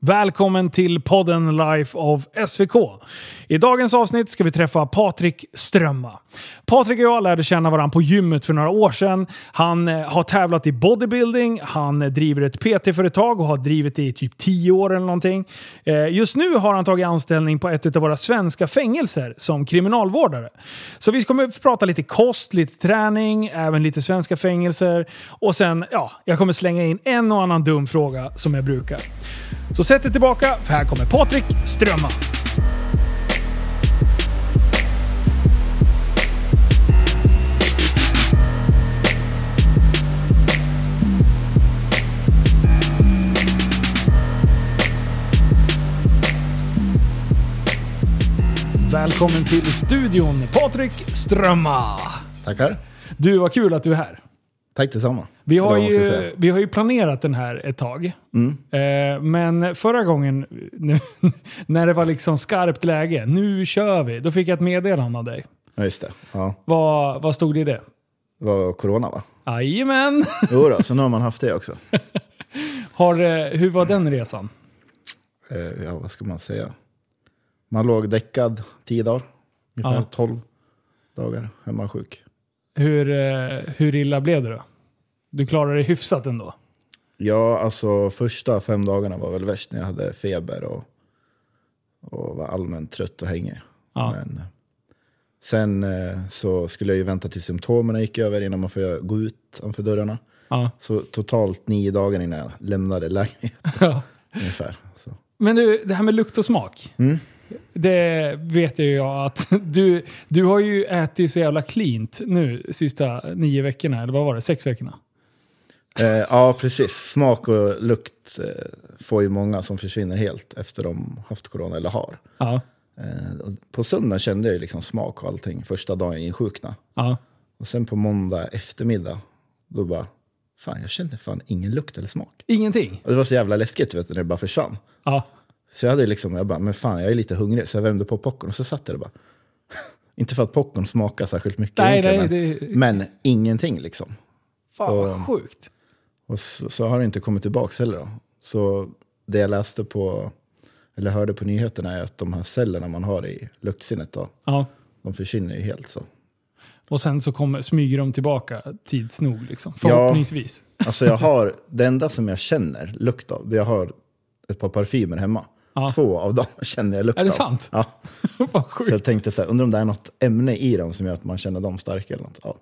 Välkommen till podden Life of SVK. I dagens avsnitt ska vi träffa Patrik Strömma. Patrik och jag lärde känna varandra på gymmet för några år sedan. Han eh, har tävlat i bodybuilding, han eh, driver ett PT-företag och har drivit det i typ 10 år eller någonting. Eh, just nu har han tagit anställning på ett av våra svenska fängelser som kriminalvårdare. Så vi kommer att prata lite kost, lite träning, även lite svenska fängelser. Och sen, ja, jag kommer slänga in en och annan dum fråga som jag brukar. Så sätt dig tillbaka, för här kommer Patrik Strömma. Välkommen till studion, Patrik Strömma. Tackar. Du, vad kul att du är här. Tack detsamma. Vi har, ju, vi har ju planerat den här ett tag. Eh, men förra gången, nu, när det var liksom skarpt läge, nu kör vi, då fick jag ett meddelande av dig. Ja, just det. Ja. Vad, vad stod det i det? Det var corona va? Jajamän! Jo då, så nu har man haft det också. Har, eh, hur var den resan? Eh, ja, vad ska man säga? Man låg däckad tio dagar. Ungefär Ja. 12 dagar hemma sjuk. Hur, eh, hur illa blev det då? Du klarade det hyfsat ändå? Ja, alltså första fem dagarna var väl värst när jag hade feber och, och var allmänt trött och hängig. Ja. Men sen eh, så skulle jag ju vänta tills symptomen gick över innan man får gå ut framför dörrarna. Ja. Så totalt nio dagar innan jag lämnade lägenheten Ja. ungefär. Så. Men du, det här med lukt och smak. Mm. Det vet jag ju att du, du har ju ätit så jävla cleant nu sista nio veckorna, eller vad var det? Sex veckorna? Eh, ja, precis. Smak och lukt eh, får ju många som försvinner helt efter de haft corona eller har. Ja. Eh, och på söndagen kände jag ju liksom smak och allting första dagen jag insjuknade. Ja. Och sen på måndag eftermiddag, då bara, fan jag kände fan ingen lukt eller smak. Ingenting? Och det var så jävla läskigt vet du, när det bara försvann. Ja. Så jag hade liksom, jag bara, men fan jag är lite hungrig. Så jag värmde på popcorn och så satt jag där bara. Inte för att popcorn smakar särskilt mycket Nej, egentligen, nej, men, det- men ingenting liksom. Fan vad Och- sjukt. Och så, så har det inte kommit tillbaka heller. Då. Så det jag läste på, eller hörde på nyheterna är att de här cellerna man har i luktsinnet, då, Ja. de försvinner ju helt. så. Och sen så kommer, smyger de tillbaka tids nog. Liksom. Förhoppningsvis. Alltså jag har, det enda som jag känner lukt av, jag har ett par parfymer hemma. Ja. Två av dem känner jag lukt Är det av. sant? Ja. Så jag tänkte så här, undrar om det är något ämne i dem som gör att man känner dem starka eller något. Ja.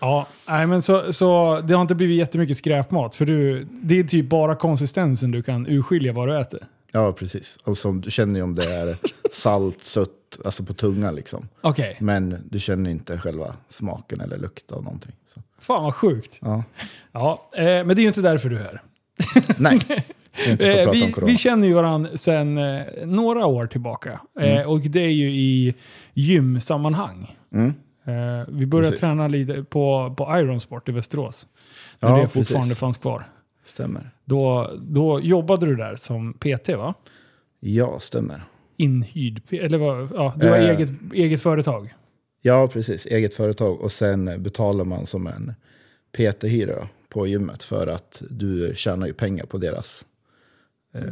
Ja, nej, men så, så det har inte blivit jättemycket skräpmat. För du, det är typ bara konsistensen du kan urskilja vad du äter. ja, precis. Och som, du känner ju om det är salt, sött, alltså på tungan liksom. Okej, Men du känner inte själva smaken eller lukt av någonting. Så. fan vad sjukt. Ja. Ja, eh, men det är ju inte därför du är här. Nej, inte för att Eh, prata om vi, corona. vi känner ju varandra sedan eh, några år tillbaka. Eh, Mm. och det är ju i gymsammanhang. Mm. Eh, vi började Precis. träna lite på, på Ironsport i Västerås. När Ja, det fortfarande precis. fanns kvar. Stämmer. Då, då jobbade du där som PT va? Ja, stämmer. Inhyrd, eller vad? Ja, du har Eh. eget, eget företag. Ja, precis. Eget företag. Och sen betalar man som en PT-hyra på gymmet för att du tjänar ju pengar på deras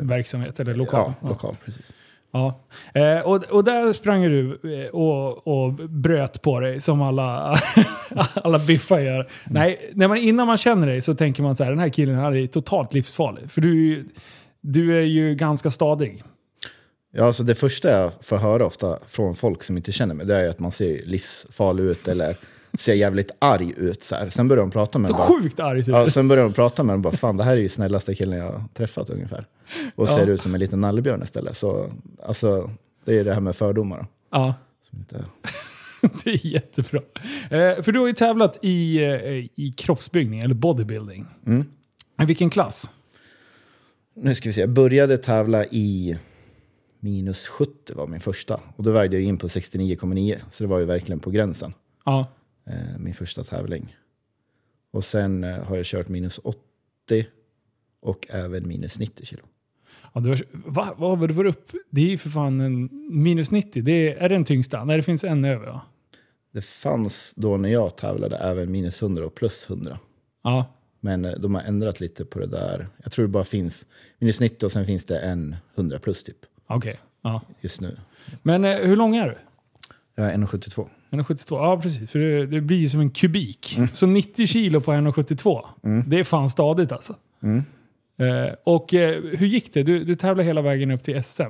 verksamhet eller lokal. Ja, lokal. Precis. Ja. Eh, och, och där sprang du eh, och, och bröt på dig som alla, alla biffar gör. Nej, när man, innan man känner dig så tänker man så här, den här killen här är totalt livsfarlig. För du, du är ju ganska stadig. Ja, alltså det första jag får höra ofta från folk som inte känner mig, det är att man ser livsfarlig ut eller ser jävligt arg ut. Så här. Sen börjar de prata med Så en bara- sjukt arg ser Ja, sen börjar de prata med den och bara fan det här är ju snällaste killen jag träffat ungefär. Och ser ut som en liten nallebjörn istället. Så alltså, det är det här med fördomar. då, Ja, inte... det är jättebra. Eh, för du har ju tävlat i, eh, i kroppsbyggning, eller bodybuilding. Mm. I vilken klass? Nu ska vi se, jag började tävla i minus 70 var min första. Och då vägde jag in på 69,9. Så det var ju verkligen på gränsen. Ja. Eh, min första tävling. Och sen eh, har jag kört minus 80 och även minus 90 kilo. Ja, du har, va, vad har du varit upp? Det är ju för fan en minus 90. Det är, är den tyngsta? Nej, det finns en över va? Det fanns då när jag tävlade även minus 100 och plus 100. Ja. Men eh, de har ändrat lite på det där. Jag tror det bara finns minus 90 och sen finns det en 100 plus typ Okej. Ja. just nu. Men hur lång är du? Jag är 1,72. 1,72? Ja, precis. För det, det blir som en kubik. Mm. Så 90 kilo på 1,72. Det är fan stadigt alltså. Mm. Eh, och eh, hur gick det? Du, du tävlade hela vägen upp till SM.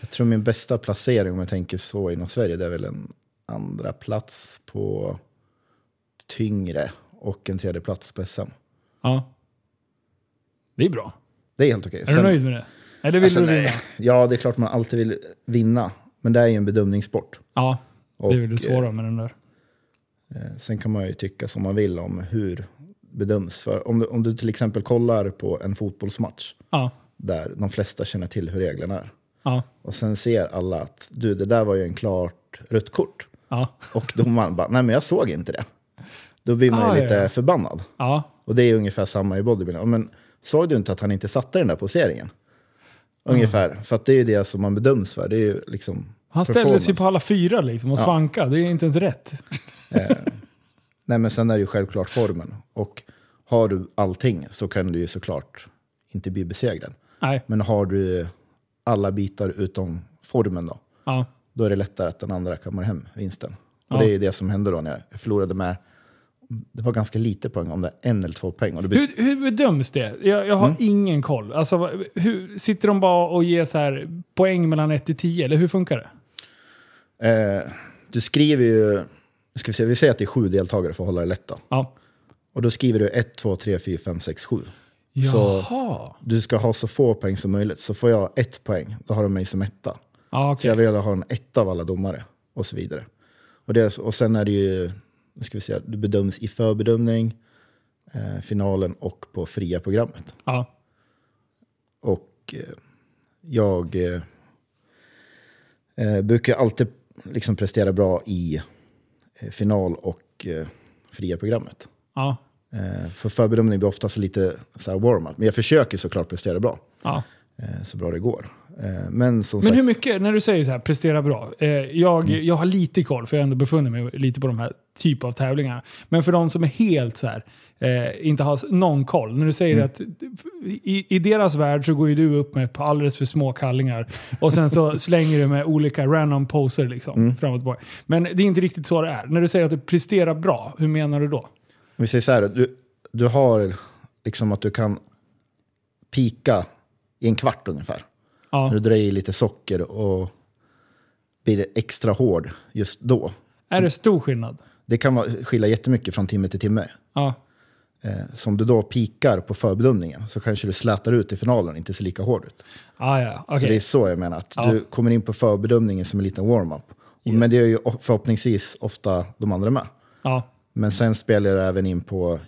Jag tror min bästa placering om jag tänker så inom Sverige det är väl en andra plats på tyngre och en tredje plats på SM. Ja. Det är bra. Det är helt okej. Är du nöjd med det? Eller vill Alltså, du vinna? nej, ja, det är klart man alltid vill vinna. Men det är ju en bedömningssport. Ja, det är väl det Och, svåra med den där. Eh, Sen kan man ju tycka som man vill om hur bedöms. För om, du, om du till exempel kollar på en fotbollsmatch Ja. där de flesta känner till hur reglerna är. Ja. Och sen ser alla att du, det där var ju en klart rött kort. Ja. Och domaren bara, nej men jag såg inte det. Då blir man ju Ah, ja, lite ja. förbannad. Och det är ungefär samma i bodybuilding. Men såg du inte att han inte satte den där poseringen? Ungefär. För att det är ju det som man bedöms för. Det är ju liksom Han ställde sig på alla fyra liksom och Ja. svankade. Det är inte ens rätt. Nej men sen är det ju självklart formen. Och har du allting så kan du ju såklart inte bli besegrad. Nej. Men har du alla bitar utom formen då, Ja. då är det lättare att den andra kammar hem vinsten. Och Ja. det är ju det som hände då när jag förlorade med, det var ganska lite poäng, om det är en eller två poäng. Och det Hur, hur bedöms det? Jag, jag har Mm. ingen koll. Alltså, hur, sitter de bara och ger så här poäng mellan 1 till 10? Eller hur funkar det? Eh, du skriver ju, ska vi, se, vi säger att det är sju deltagare för att hålla det lätt då. Ja. Och då skriver du 1, 2, 3, 4, 5, 6, 7. Så Jaha. du ska ha så få poäng som möjligt. Så får jag ett poäng, då har de mig som etta. Ja, Så okej. jag vill ha en etta av alla domare och så vidare. Och, det, och sen är det ju, nu ska vi säga, du bedöms i förbedömning, eh, finalen och på fria programmet. Ja. Och eh, jag eh, eh, brukar alltid liksom prestera bra i eh, final och eh, fria programmet. Ja. Eh, för förbedömning blir oftast lite warm-up. Men jag försöker såklart prestera bra, ja. så bra det går. Eh, men som Men hur mycket, när du säger så här, prestera bra. Eh, jag, jag har lite koll, för jag har ändå befunnit mig lite på de här typ av tävlingarna. Men för de som är helt så här, eh, inte har någon koll. När du säger att i, i deras värld så går ju du upp med ett par alldeles för små kallingar och sen så slänger du med olika random poser liksom, fram och tillbaka. Men det är inte riktigt så det är. När du säger att du presterar bra, hur menar du då? Vi säger så här, du, du har liksom att du kan pika i en kvart ungefär. Ja, När du drar i lite socker och blir extra hård just då. är det stor skillnad? Det kan vara, skilja jättemycket från timme till timme. Ja, Eh, så om du då pikar på förbedömningen så kanske du slätar ut i finalen och inte ser lika hård ut. ah, ja. Så det är så jag menar, att Ja. du kommer in på förbedömningen som en liten warm-up. Yes. Men det är ju förhoppningsvis ofta de andra med. Ja, Men sen spelar det även in på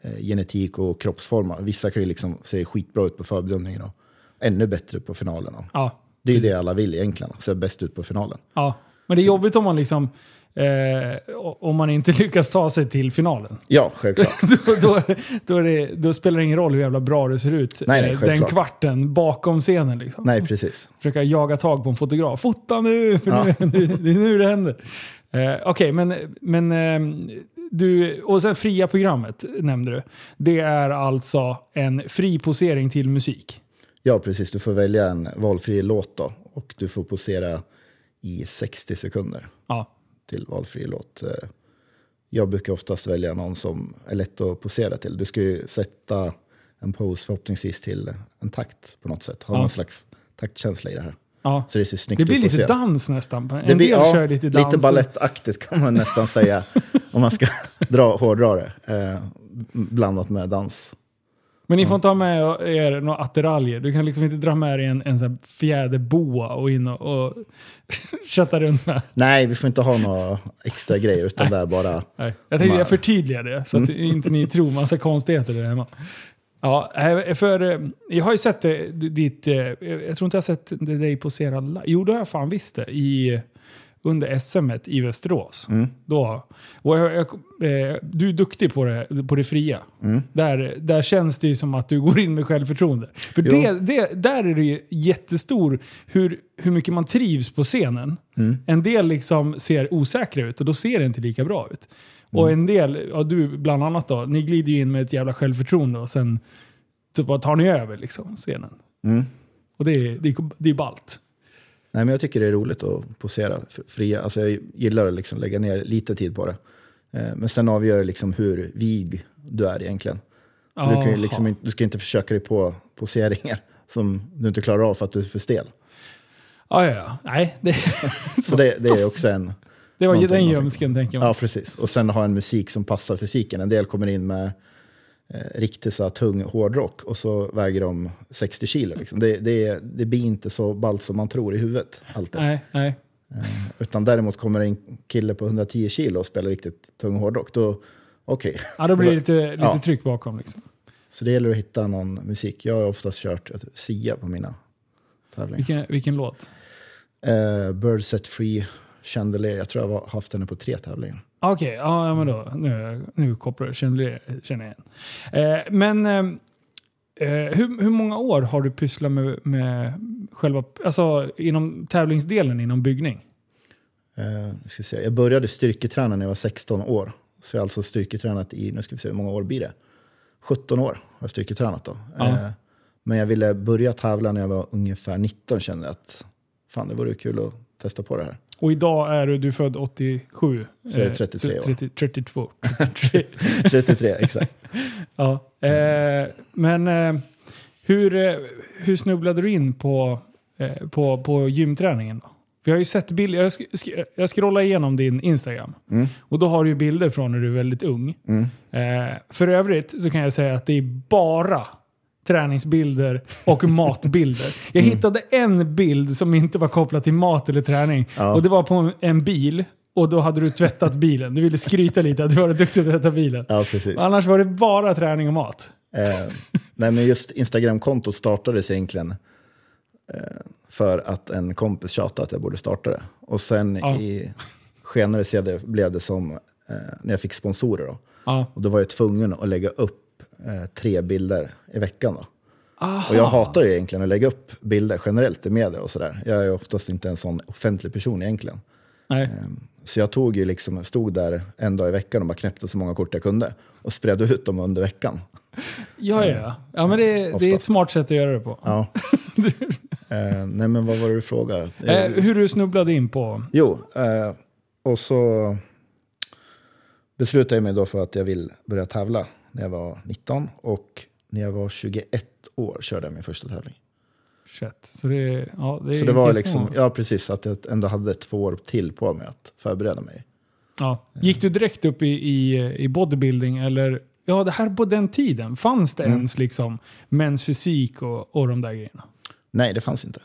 eh, genetik och kroppsform. Vissa kan ju liksom se skitbra ut på förbedömningen och ännu bättre på finalen. ja. Det är ju det alla vill egentligen, se bäst ut på finalen. Ja, men det är jobbigt om man liksom eh, om man inte lyckas ta sig till finalen. Ja, självklart. Då, då, då, det, då spelar det ingen roll hur jävla bra det ser ut Nej, nej, eh, den kvarten bakom scenen. Liksom. Nej, precis. Försöka jaga tag på en fotograf. Fota nu! För Ja. nu det, är nu det händer. Eh, Okej, men, men eh, du, och sen fria programmet nämnde du. Det är alltså en fri posering till musik. Ja, precis. Du får välja en valfri låt då. Och du får posera i 60 sekunder Ja, till valfri låt. Eh, Jag brukar oftast välja någon som är lätt att posera till. Du ska ju sätta en pose förhoppningsvis till en takt på något sätt. Ha Ja. någon slags taktkänsla i det här. ja. Så det ser snyggt Det blir lite dans nästan. En Det blir, del ja, kör lite dans. lite balettaktigt kan man nästan säga. om man ska dra, hårdra det. Eh, blandat med dans. Men ni får inte ha med er några attiraljer. Du kan liksom inte dra med dig en, en sån fjäderboa och in och, och kötta runt med. Nej, vi får inte ha några extra grejer. Utan det är bara... Nej. Jag tänkte jag förtydligar det så att Mm. inte ni tror massa konstigheter där hemma. Ja, eh, för eh, jag har ju sett det, ditt... eh, Jag tror inte jag har sett dig posera live. Jo, det har jag fan visst det. I, under SM i Västerås. Mm. Då, och jag, jag, eh, du är duktig på det, på det fria. Mm. Där, där känns det ju som att du går in med självförtroende. För det, det, där är det ju jättestor hur, hur mycket man trivs på scenen. Mm. En del liksom ser osäkra ut och då ser det inte lika bra ut. Och en del, ja, du bland annat då, ni glider ju in med ett jävla självförtroende och sen typ bara tar ni över liksom scenen. Mm. Och det är, det är, det är ballt. Nej, men jag tycker det är roligt att posera fria. Alltså jag gillar att liksom lägga ner lite tid på det. Eh, Men sen avgör liksom hur vig du är egentligen. Så du, kan liksom du ska inte försöka dig på poseringar som du inte klarar av för att du är för stel. Ja, ja, ja. Nej, det, Så det, det är också en... det var den gömsken tänker man. Ja, precis. Och sen ha en musik som passar fysiken. En del kommer in med eh, riktigt så tung hårdrock och så väger de 60 kilo. Liksom. Det, det, det blir inte så ballt som man tror i huvudet alltid. Nej, nej. Utan däremot kommer en kille på 110 kilo och spelar riktigt tung hårdrock. Då, okej. Ja, då blir det lite, lite Ja. tryck bakom liksom. Så det gäller att hitta någon musik. Jag har oftast kört Sia på mina tävlingar. Vilken, vilken låt? Eh, Bird Set Free, Chandelier. Jag tror jag har haft henne på tre tävlingar. Okej, ja, ja, men då. Nu, nu kopplar jag, känner, känner jag igen. Eh, men eh, eh, hur, hur många år har du pysslat med, med själva, alltså inom tävlingsdelen inom byggning? Eh, jag, ska se. jag började styrketräna när jag var 16 år. Så jag har alltså styrketränat i, nu ska vi se hur många år blir det? 17 år har jag styrketränat då. Ja. Eh, men jag ville börja tävla när jag var ungefär 19 kände jag att fan det vore kul att testa på det här. Och idag är du, du är född 87? Så jag är 33 så år. 30, 32. 33. 33, exakt. ja. eh, men eh, hur, eh, hur snubblade du in på, eh, på, på gymträningen? Då? För jag har ju sett bilder, jag, sk- jag scrollar igenom din Instagram. Mm. Och då har du ju bilder från när du är väldigt ung. Mm. Eh, för övrigt så kan jag säga att det är bara träningsbilder och matbilder. Jag Mm. hittade en bild som inte var kopplad till mat eller träning. Ja. Och det var på en, bil. Och då hade du tvättat bilen. Du ville skryta lite att du var duktig att tvätta bilen. Ja, precis. Annars var det bara träning och mat. Eh, nej, men just Instagram-kontot startades egentligen eh, för att en kompis tjatade att jag borde starta det. Och sen Ja. i skenare sede blev det som eh, när jag fick sponsorer. Då. Ja. Och då var jag tvungen att lägga upp eh, tre bilder i veckan. Då. Aha. Och jag hatar ju egentligen att lägga upp bilder generellt i media och sådär. Jag är oftast inte en sån offentlig person egentligen. Nej. Ehm, Så jag tog ju liksom, stod där en dag i veckan och bara knäppte så många kort jag kunde. Och spred ut dem under veckan. Ja, ja, ja. men det, det är ett smart sätt att göra det på. Ja. eh, nej men vad var det du frågade? Eh, hur du snubblade in på... Jo, eh, och så beslutade jag mig då för att jag vill börja tävla när jag var 19. Och när jag var 21 år körde jag min första tävling. Shit. Så det, ja, det så det var liksom, ja precis, att jag ändå hade två år till på mig att förbereda mig. Ja. Gick du direkt upp i, i, i bodybuilding eller? Ja, det här på den tiden. Fanns det Mm. ens liksom mens fysik och, och de där grejerna? Nej, det fanns inte.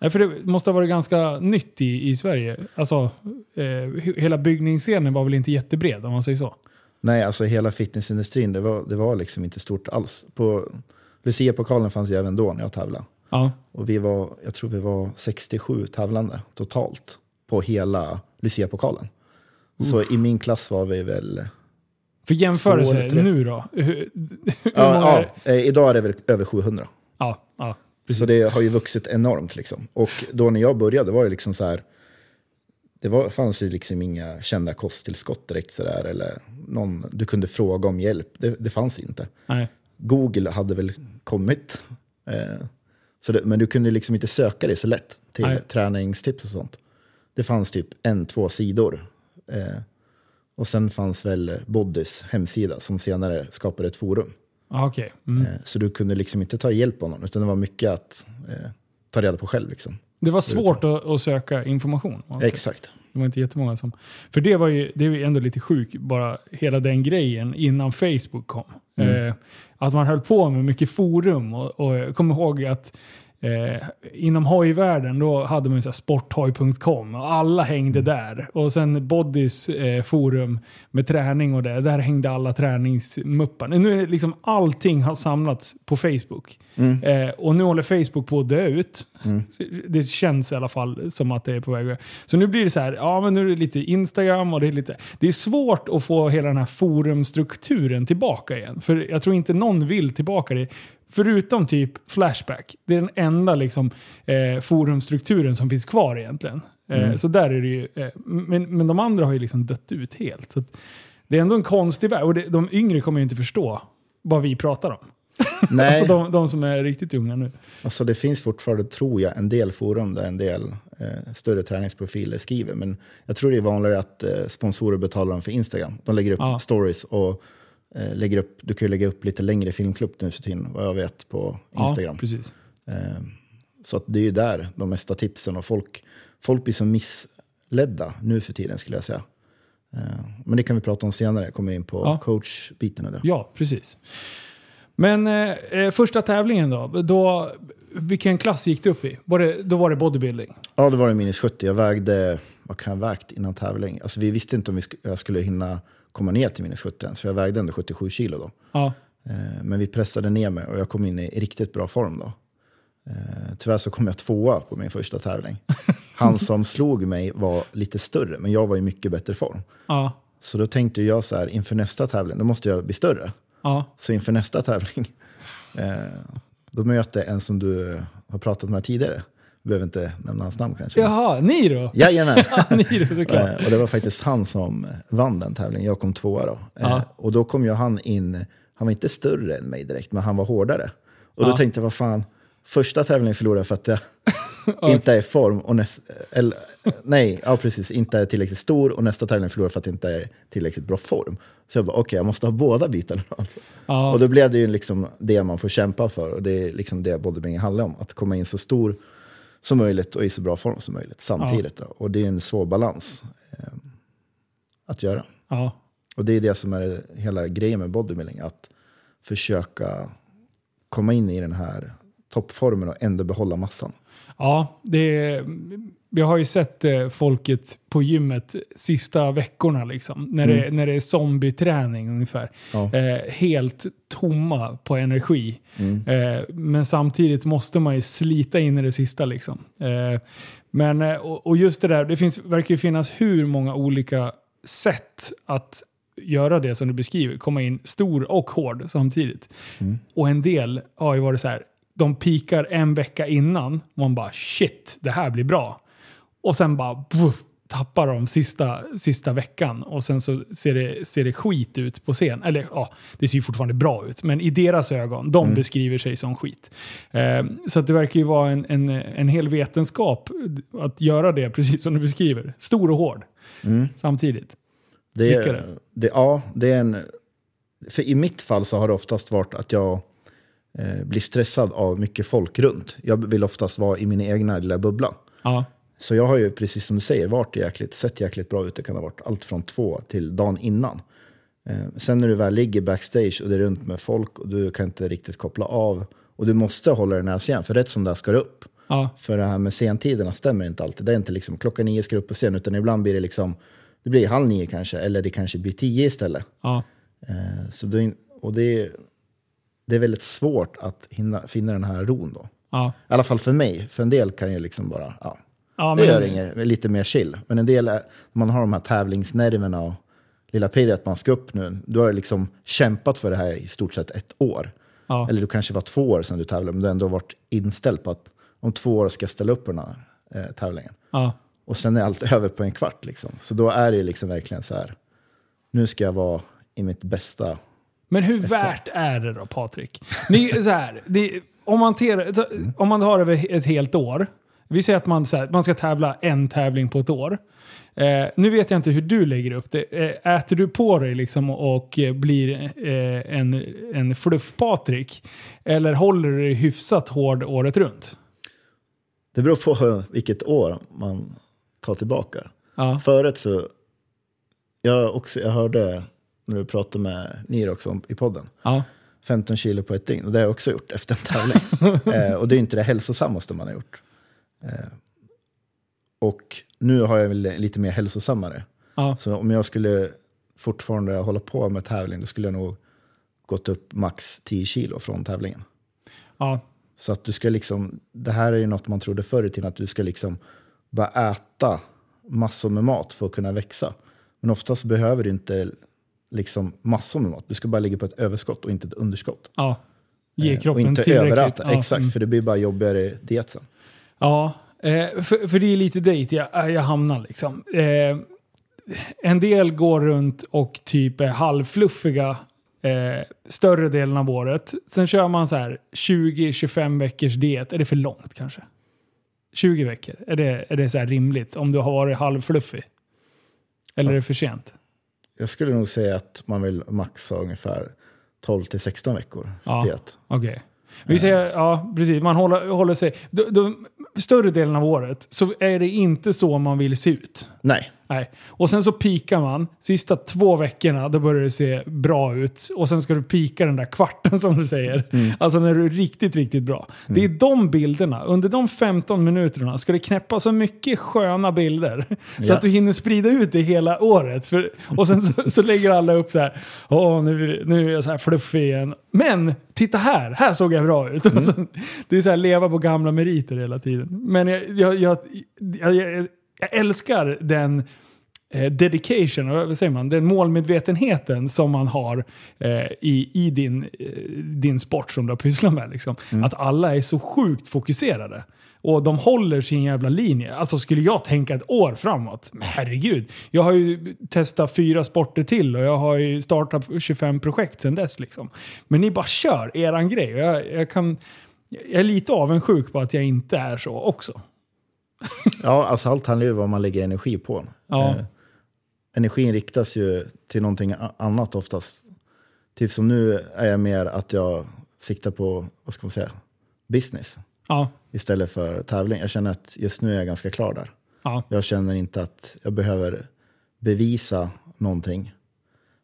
Nej, för det måste ha varit ganska nytt i, i Sverige. Alltså, eh, he- hela byggningsscenen var väl inte jättebred om man säger så? Nej, alltså hela fitnessindustrin, det var, det var liksom inte stort alls. På Lucia-pokalen fanns ju även då när jag tävlade. Ja. Och vi var, jag tror vi var 67 tävlande totalt på hela Lucia-pokalen. Så i min klass var vi väl... För jämförelse nu då? Hur, hur Ja, ja, eh, idag är det väl över 700. ja, ja, precis. Så det har ju vuxit enormt. Liksom. Och då när jag började var det liksom så här... Det var, fanns ju liksom inga kända kosttillskott direkt sådär. Eller någon du kunde fråga om hjälp. Det, det fanns inte. Nej. Google hade väl kommit. Eh, så det, men du kunde liksom inte söka det så lätt till Nej. träningstips och sånt. Det fanns typ en, två sidor. Eh, och sen fanns väl Bodys hemsida som senare skapade ett forum. Ja, Okej. Mm. Eh, så du kunde liksom inte ta hjälp av någon, utan det var mycket att eh, ta reda på själv. Liksom. Det var svårt att, att söka information. säger. Exakt. Det var inte jättemånga som... För det var ju, det var ändå lite sjukt, bara hela den grejen innan Facebook kom. Eh, att man höll på med mycket forum och, och jag kommer ihåg att eh, inom hojvärlden då hade man ju sporthoj.com och alla hängde där. Och sen Bodys eh, forum med träning och det, där hängde alla träningsmuppar. Nu är det liksom allting har samlats på Facebook. Eh, och nu håller Facebook på att dö ut. Så Det känns i alla fall som att det är på väg. Så nu blir det så här, ja men nu är det lite Instagram och det är lite... Det är svårt att få hela den här forumstrukturen tillbaka igen. För jag tror inte någon vill tillbaka det. Förutom typ Flashback. Det är den enda liksom, eh, forumstrukturen som finns kvar egentligen. Eh, Så där är det ju... Eh, men, men de andra har ju liksom dött ut helt. Så det är ändå en konstig värld. Och det, de yngre kommer ju inte förstå vad vi pratar om. Nej, Alltså de, de som är riktigt unga nu. alltså det finns fortfarande, tror jag, en del forum där en del eh, större träningsprofiler skriver. Men jag tror det är vanligare att eh, sponsorer betalar dem för Instagram. De lägger upp Ja. stories och lägger upp, du kan ju lägga upp lite längre filmklipp nu för tiden, vad jag vet, på Instagram. Ja, precis. Eh, så att det är ju där de mesta tipsen och folk, folk blir så missledda nu för tiden skulle jag säga. Eh, men det kan vi prata om senare, jag kommer in på Ja. coachbiten. Ja, precis. Men eh, eh, första tävlingen då, då? Vilken klass gick du upp i? Var det, då var det bodybuilding? Ja, det var det minus 70. Jag vägde, vad kan jag ha vägt innan tävling? Alltså vi visste inte om vi sk- jag skulle hinna komma ner till minus 70 än, så jag vägde ändå 77 kilo då. Ja. Eh, Men vi pressade ner mig och jag kom in i riktigt bra form då. Eh, Tyvärr så kom jag tvåa på min första tävling. Han som slog mig var lite större, men jag var i mycket bättre form. Ja. Så då tänkte jag så här, inför nästa tävling, då måste jag bli större. Ja. Så inför nästa tävling, eh, då möter jag en som du har pratat med tidigare. Behöver inte nämna hans namn kanske. Jaha, Niro? Jajamän. Niro såklart. Eh, och det var faktiskt han som vann den tävlingen. Jag kom tvåa då. Eh, Ja. Och då kom ju han in, han var inte större än mig direkt, men han var hårdare. Och då Ja. tänkte jag, vad fan, första tävlingen förlorade jag för att jag inte är i form. Och näst, eller, nej, ja precis, inte är tillräckligt stor och nästa tävling förlorar jag för att jag inte är tillräckligt bra form. Så jag bara, okej, jag måste ha båda bitarna. Alltså. Ja. Och då blev det ju liksom det man får kämpa för. Och det är liksom det bodybuilding handlar om. Att komma in så stor som möjligt och i så bra form som möjligt samtidigt. Då. Och det är en svår balans eh, att göra. Ja. Och det är det som är hela grejen med bodybuilding. Att försöka komma in i den här toppformen och ändå behålla massan. Ja, det, vi har ju sett eh, folket på gymmet sista veckorna liksom. När, det, när det är zombieträning ungefär. Ja. Eh, helt tomma på energi. Eh, men samtidigt måste man ju slita in i det sista liksom. Eh, men, eh, och, och just det där, det finns, verkar ju finnas hur många olika sätt att göra det som du beskriver. Komma in stor och hård samtidigt. Och en del har ju varit så här, de pikar en vecka innan. Man bara shit, det här blir bra. Och sen bara puff, tappar de sista, sista veckan. Och sen så ser det, ser det skit ut på scen. Eller ja, det ser ju fortfarande bra ut. Men i deras ögon, de beskriver sig som skit. Eh, så det verkar ju vara en, en, en hel vetenskap att göra det precis som du beskriver. Stor och hård samtidigt. Det är, det, ja, det är en... För i mitt fall så har det oftast varit att jag eh, blir stressad av mycket folk runt. Jag vill oftast vara i min egna lilla bubbla. Ja, Så jag har ju, precis som du säger, varit jäkligt, sett jäkligt bra ut. Det kan ha varit allt från två till dagen innan. Eh, sen när du väl ligger backstage och det är runt med folk och du kan inte riktigt koppla av. Och du måste hålla dig nära scen, för rätt som det ska du upp. ja, För det här med sentiderna stämmer inte alltid. Det är inte liksom klockan nio ska du upp på scen, utan ibland blir det liksom, det blir halv nio kanske, eller det kanske blir tio istället. ja. Eh, så det, och det, är- det är väldigt svårt att hinna, finna den här ron då. ja. I alla fall för mig. För en del kan ju liksom bara, ja, ja det gör inget, lite mer chill. Men en del, är, man har de här tävlingsnerverna och lilla pirret man ska upp nu. Du har liksom kämpat för det här i stort sett ett år. Ja. Eller du kanske var två år sedan du tävlade, men du har ändå varit inställd på att om två år ska jag ställa upp på den här eh, tävlingen. Ja. Och sen är allt över på en kvart. Liksom. Så då är det liksom verkligen så här, nu ska jag vara i mitt bästa. Men hur värt är det då Patrik? Ni, så här, det, om, man ter, om man har över ett helt år. Vi säger att man, här, man ska tävla en tävling på ett år. Eh, nu vet jag inte hur du lägger upp det. Eh, äter du på dig liksom och blir eh, en, en fluff-Patrik? Eller håller du dig hyfsat hård året runt? Det beror på vilket år man tar tillbaka. Ja. Förut så, jag, också, jag hörde när du pratade med Nir också i podden, Ja. 15 kilo på ett dygn. Och det har jag också gjort efter en tävling. eh, och det är inte det hälsosammaste man har gjort. Eh, och nu har jag väl lite mer hälsosammare. Ja. Så om jag skulle fortfarande hålla på med tävling, då skulle jag nog gått upp max 10 kilo från tävlingen. Ja. Så att du ska liksom, det här är ju något man trodde förr i tiden, att du ska liksom bara äta massor med mat för att kunna växa. Men oftast behöver du inte liksom massor med mat. Du ska bara ligga på ett överskott och inte ett underskott. ja. Ge Eh, och kroppen inte tillräckligt. överäta. Ja. Exakt, Mm. för det blir bara jobbigare diet sen. Ja, eh, för, för det är lite dit jag, jag hamnar liksom. Eh, en del går runt och typ är halvfluffiga eh, större delen av året. Sen kör man så här 20-25 veckors diet. Är det för långt kanske? 20 veckor? Är det, är det så här rimligt om du har varit halvfluffig? Eller är det för sent? Jag skulle nog säga att man vill maxa ungefär 12 till 16 veckor Ja. diet. Okej. Vi säger, ja precis, man håller, håller sig... Då, då, större delen av året så är det inte så man vill se ut. Nej, Nej. Och sen så pikar man. Sista två veckorna, då börjar det se bra ut. Och sen ska du pika den där kvarten som du säger. Alltså när du är riktigt, riktigt bra. Det är de bilderna. Under de 15 minuterna ska det knäppa så mycket sköna bilder. Så Ja. att du hinner sprida ut det hela året. För, och sen så, så lägger alla upp så här. Åh, nu, nu är jag så här fluffig igen. Men titta här, här såg jag bra ut. Och så, det är så här leva på gamla meriter hela tiden. Men jag, jag, jag, jag, jag, älskar den eh, dedication, vad säger man, den målmedvetenheten som man har eh, i, i din, eh, din sport som du har pysslat med. Liksom. Att alla är så sjukt fokuserade. Och de håller sin jävla linje. Alltså skulle jag tänka ett år framåt, men herregud. Jag har ju testat fyra sporter till och jag har ju startat 25 projekt sedan dess. Liksom. Men ni bara kör eran grej. Jag, jag, kan, jag är lite avundsjuk på att jag inte är så också. ja, alltså allt handlar ju om vad man lägger energi på. Ja. Eh, energin riktas ju till någonting annat oftast. Typ som nu är jag mer att jag siktar på, vad ska man säga, business Ja, istället för tävling. Jag känner att just nu är jag ganska klar där. ja. Jag känner inte att jag behöver bevisa någonting.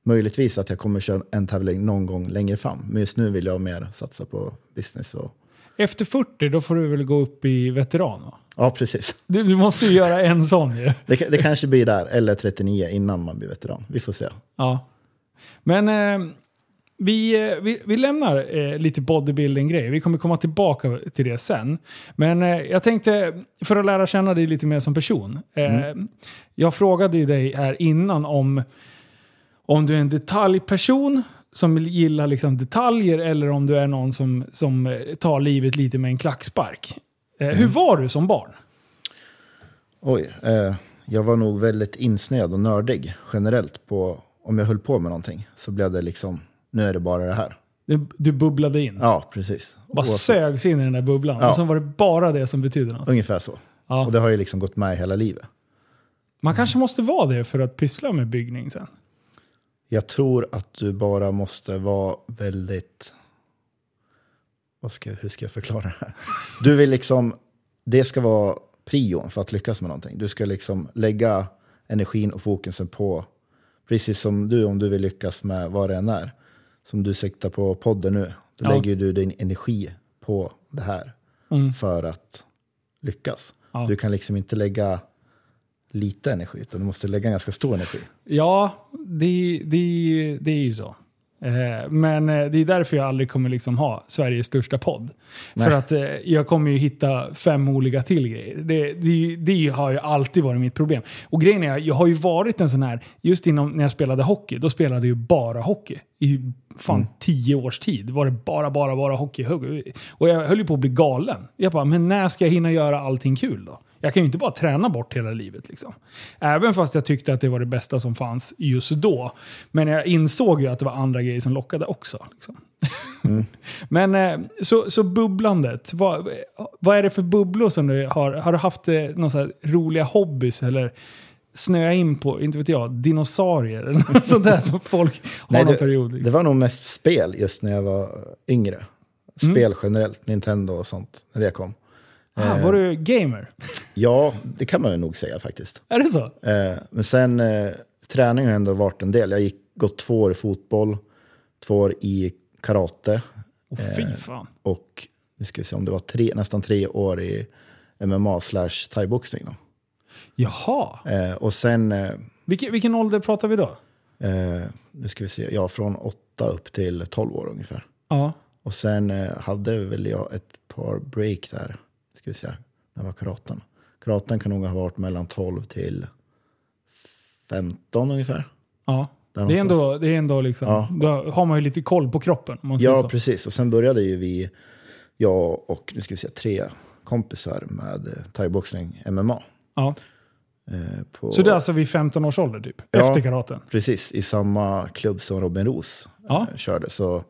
Möjligtvis att jag kommer köra en tävling någon gång längre fram. Men just nu vill jag mer satsa på business. Och... Efter 40 då får du väl gå upp i veteran? Va? Ja, precis. Du, du måste ju göra en sån ju. Det, det kanske blir där, eller 39 innan man blir veteran. Vi får se. Ja. Men eh, vi, eh, vi, vi lämnar eh, lite bodybuilding-grejer. Vi kommer komma tillbaka till det sen. Men eh, jag tänkte, för att lära känna dig lite mer som person. Eh, Jag frågade ju dig här innan om, om du är en detaljperson som gillar liksom detaljer eller om du är någon som, som eh, tar livet lite med en klackspark. Eh, Hur var du som barn? Oj, eh, jag var nog väldigt insnöad och nördig generellt på om jag höll på med någonting så blev det liksom, nu är det bara det här. Du, du bubblade in. Ja, precis. Bara Oavsett. sögs in i den där bubblan. Ja. Och sen var det bara det som betydde något. Ungefär så. Ja. Och det har ju liksom gått med hela livet. Man kanske måste vara det för att pyssla med byggning sen. Jag tror att du bara måste vara väldigt... Vad ska, hur ska jag förklara det här? Du vill liksom... Det ska vara prion för att lyckas med någonting. Du ska liksom lägga energin och fokusen på... Precis som du, om du vill lyckas med vad det än är. Som du siktar på podden nu. Då Ja. lägger du din energi på det här Mm. för att lyckas. Ja. Du kan liksom inte lägga lite energi, utan du måste lägga ganska stor energi. Ja, det, det, det är ju så. Eh, Men eh, det är därför jag aldrig kommer liksom ha Sveriges största podd. Nej. För att eh, jag kommer ju hitta fem olika till grejer. Det, det, det har ju alltid varit mitt problem. Och grejen är, jag har ju varit en sån här, just inom när jag spelade hockey, då spelade jag ju bara hockey. I fan tio års tid var det bara, bara, bara hockey. Och jag höll ju på att bli galen. Jag bara, men när ska jag hinna göra allting kul då? Jag kan ju inte bara träna bort hela livet. Liksom. Även fast jag tyckte att det var det bästa som fanns just då. Men jag insåg ju att det var andra grejer som lockade också. Liksom. Men eh, så, så bubblandet. Vad, vad är det för bubblor som du har? Har du haft eh, några roliga hobbys eller snöa in på, inte vet jag, dinosaurier eller något sånt där som folk har Nej, någon det, period? det Liksom. var nog mest spel just när jag var yngre. Spel generellt, Nintendo och sånt, när det kom. Ah, var du gamer? Ja, det kan man ju nog säga faktiskt. Är det så? Eh, men sen, eh, träning har ändå varit en del. Jag gick gått två år i fotboll, två år i karate Åh fy fan. och nu ska vi se om det var tre, nästan tre år i MMA slash thaiboxning. då. Jaha. Eh, och sen, eh, Vilken, vilken ålder pratar vi då? eh, nu ska vi se, ja från åtta upp till tolv år ungefär. Ja. Och sen eh, hade väl jag ett par break där. Ska vi se, när var karaten? Karaten kan nog ha varit mellan 12 till 15 ungefär. ja. Det är, ändå, det är ändå liksom, Ja. då har man ju lite koll på kroppen. Ja, så. precis. Och sen började ju vi, jag och nu ska vi se, tre kompisar med thaiboxning, MMA. Ja. Eh, på, Så det är alltså vid 15 års ålder typ? Ja. Efter karaten? Precis, i samma klubb som Robin Roos Ja. eh, körde. Så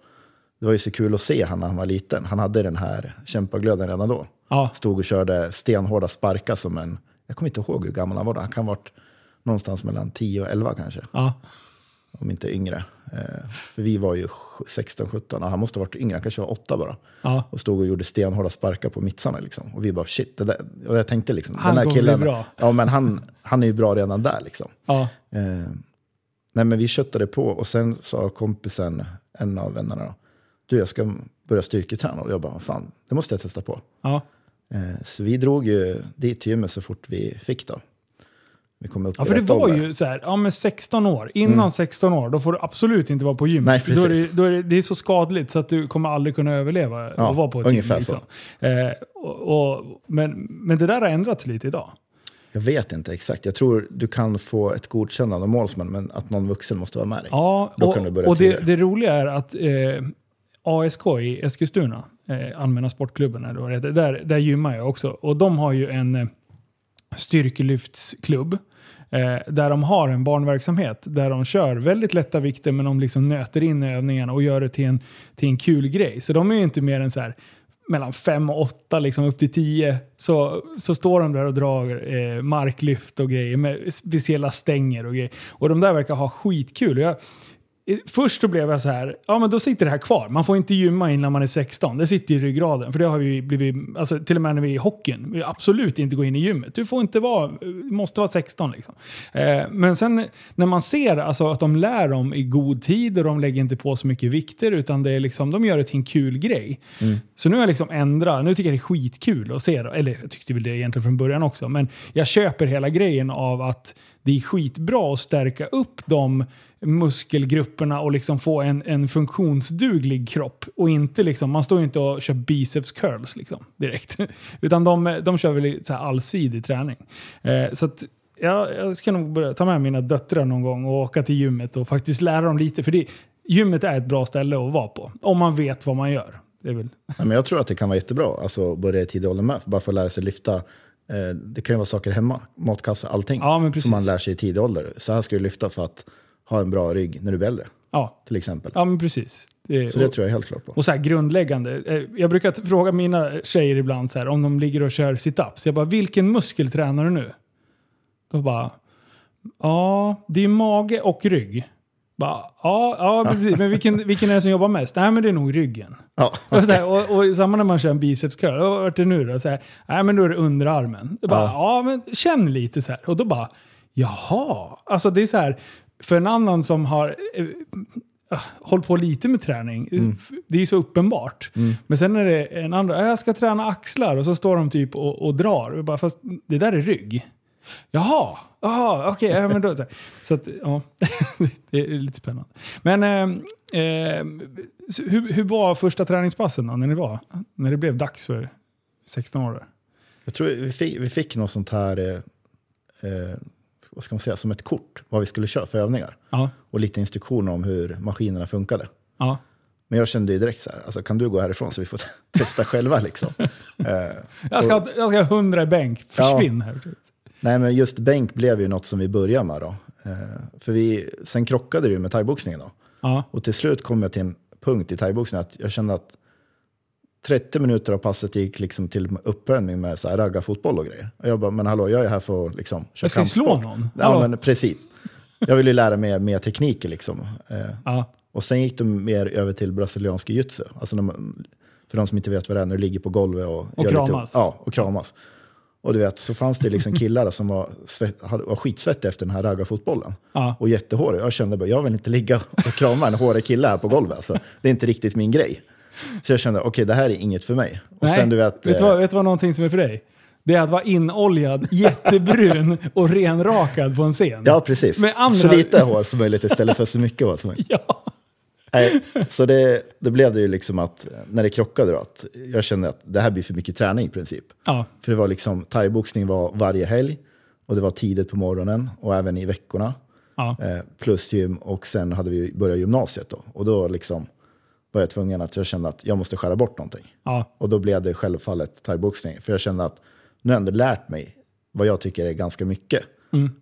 det var ju så kul att se han när han var liten. Han hade den här kämpaglöden redan då. Ja. Stod och körde stenhårda sparkar som en... Jag kommer inte ihåg hur gammal han var då. Han kan ha varit någonstans mellan 10 och 11 kanske. ja. Om inte yngre. Eh, för vi var ju 16-17 och han måste ha varit yngre. Han kanske var 8 bara. ja. Och stod och gjorde stenhårda sparkar på mittsarna. Liksom. Och vi bara shit. Det där. Och jag tänkte liksom, Han den här killen. bra. Ja, men han, han är ju bra redan där liksom. ja. Eh, nej, men vi köttade på och sen sa kompisen, en av vännerna, då, du jag ska börja styrketräna. Och jag bara, fan, det måste jag testa på. ja. Eh, så vi drog ju dit till gymmet så fort vi fick då. Vi kom upp Ja, för det var ålder. ju så här, ja men 16 år. Innan 16 år, då får du absolut inte vara på gym. Nej, då är det, då är det, det är så skadligt så att du kommer aldrig kunna överleva Ja, och vara på ett gym. Liksom. Eh, och, och, men, men det där har ändrats lite idag. Jag vet inte exakt. Jag tror du kan få ett godkännande av målsman, men att någon vuxen måste vara med dig. Ja, Då och, kan du börja och det, det roliga är att eh, ASK i Eskilstuna, eh, Allmänna Sportklubben, eller det där, där gymmar jag också. Och de har ju en eh, styrkelyftsklubb. Eh, där de har en barnverksamhet där de kör väldigt lätta vikter men de liksom nöter in övningarna och gör det till en, till en kul grej. Så de är ju inte mer än så här mellan 5 och 8, liksom upp till 10, så, så står de där och drar eh, marklyft och grejer med speciella stänger och grejer. Och de där verkar ha skitkul. Jag, Först så blev jag så här, ja men då sitter det här kvar. Man får inte gymma innan man är 16. Det sitter i ryggraden. För det har vi blivit, alltså till och med när vi är i hockeyn. Vi absolut inte gå in i gymmet. Du får inte vara, måste vara 16 liksom. Eh, men sen när man ser alltså, att de lär dem i god tid och de lägger inte på så mycket vikter utan det är liksom, de gör det till en kul grej. Så nu har jag liksom ändrat, nu tycker jag det är skitkul att se. Eller jag tyckte väl det egentligen från början också. Men jag köper hela grejen av att det är skitbra att stärka upp de muskelgrupperna och liksom få en, en funktionsduglig kropp. Och inte liksom, man står ju inte och kör biceps curls liksom, direkt. Utan de, de kör väl så allsidig träning. Eh, så att, ja, jag ska nog börja ta med mina döttrar någon gång och åka till gymmet och faktiskt lära dem lite. För det, gymmet är ett bra ställe att vara på. Om man vet vad man gör. Det väl, Nej, men jag tror att det kan vara jättebra, alltså börja i tidig ålder med, bara för att lära sig lyfta. Eh, det kan ju vara saker hemma, matkasse, allting. Ja, som man lär sig i tidig ålder. Så här ska du lyfta för att ha en bra rygg när du blir äldre, ja, till exempel. ja, men precis. Det, Så det tror jag helt klart på. Och så här grundläggande. Eh, Jag brukar fråga mina tjejer ibland så här, om de ligger och kör sit-ups. Jag bara, vilken muskel tränar du nu? Då bara, ja, det är mage och rygg. Bara, ja, ja men vilken, vilken är det som jobbar mest? Nej, men det är nog ryggen. Ja, Och, så här, och, och samma när man kör en biceps curl. Vad vart det nu då? Så här, Nej, men då är det underarmen. Bara, ja. men känn lite så här. Och då bara, jaha. Alltså det är så här, för en annan som har eh, ah, hållit på lite med träning, f- det är ju så uppenbart. Men sen är det en andra, "Ja, jag ska träna axlar och så står de typ och, och drar. Och bara, fast det där är rygg. Jaha, jaha okej. ja, men då, så, att, ja, det är lite spännande. Men eh, eh, hur, hur var första träningspassen då, när, ni var, när det blev dags för 16 år? jag tror vi fick, vi fick något sånt här, eh, eh, vad ska man säga, som ett kort, vad vi skulle köra för övningar. Ja, Och lite instruktioner om hur maskinerna funkade. ja. Men jag kände ju direkt så här, alltså, kan du gå härifrån så vi får testa själva liksom. Eh, Jag, ska, ha- jag ska ha 100 i bänk, försvinn här. Nej, men just bänk blev ju något som vi började med då. Eh, för vi, sen krockade det ju med thaiboxningen då. Ja, Och till slut kom jag till en punkt i thaiboxningen att jag kände att 30 minuter av passet gick liksom till uppvärmning med så här raggarfotboll och grejer. Och jag bara, men hallå, jag är här för att liksom köra Jag ska slå någon. Ja, Hallå. men precis. Jag ville ju lära mig mer tekniker liksom. Eh, ja, och sen gick de mer över till brasiliansk jiu-jitsu. Alltså man, för de som inte vet vad det är, när du ligger på golvet och, Och kramas. Lite, ja, och kramas. Och du vet, så fanns det liksom killar som var, svett, var skitsvettiga efter den här raggarfotbollen. ja. Och jättehårig. Jag kände bara, jag vill inte ligga och krama en hårig kille här på golvet. Alltså, det är inte riktigt min grej. Så jag kände, okej det här är inget för mig. Och Nej, sen du vet, vet, du eh, vad, vet du vad någonting som är för dig? Det är att vara inoljad, jättebrun och renrakad på en scen. Ja, precis. Andra- Så lite hår som möjligt istället för så mycket hår som möjligt. Ja. Nej, så det, det blev det ju liksom att, när det krockade då, att jag kände att det här blir för mycket träning i princip. Ja. För det var liksom, thaiboxning var varje helg och det var tidigt på morgonen och även i veckorna. Ja. Eh, plus gym och sen hade vi börjat gymnasiet då. Och då liksom var jag tvungen att jag kände att jag måste skära bort någonting. Ja. Och då blev det självfallet thaiboxning. För jag kände att nu har jag ändå lärt mig vad jag tycker är ganska mycket.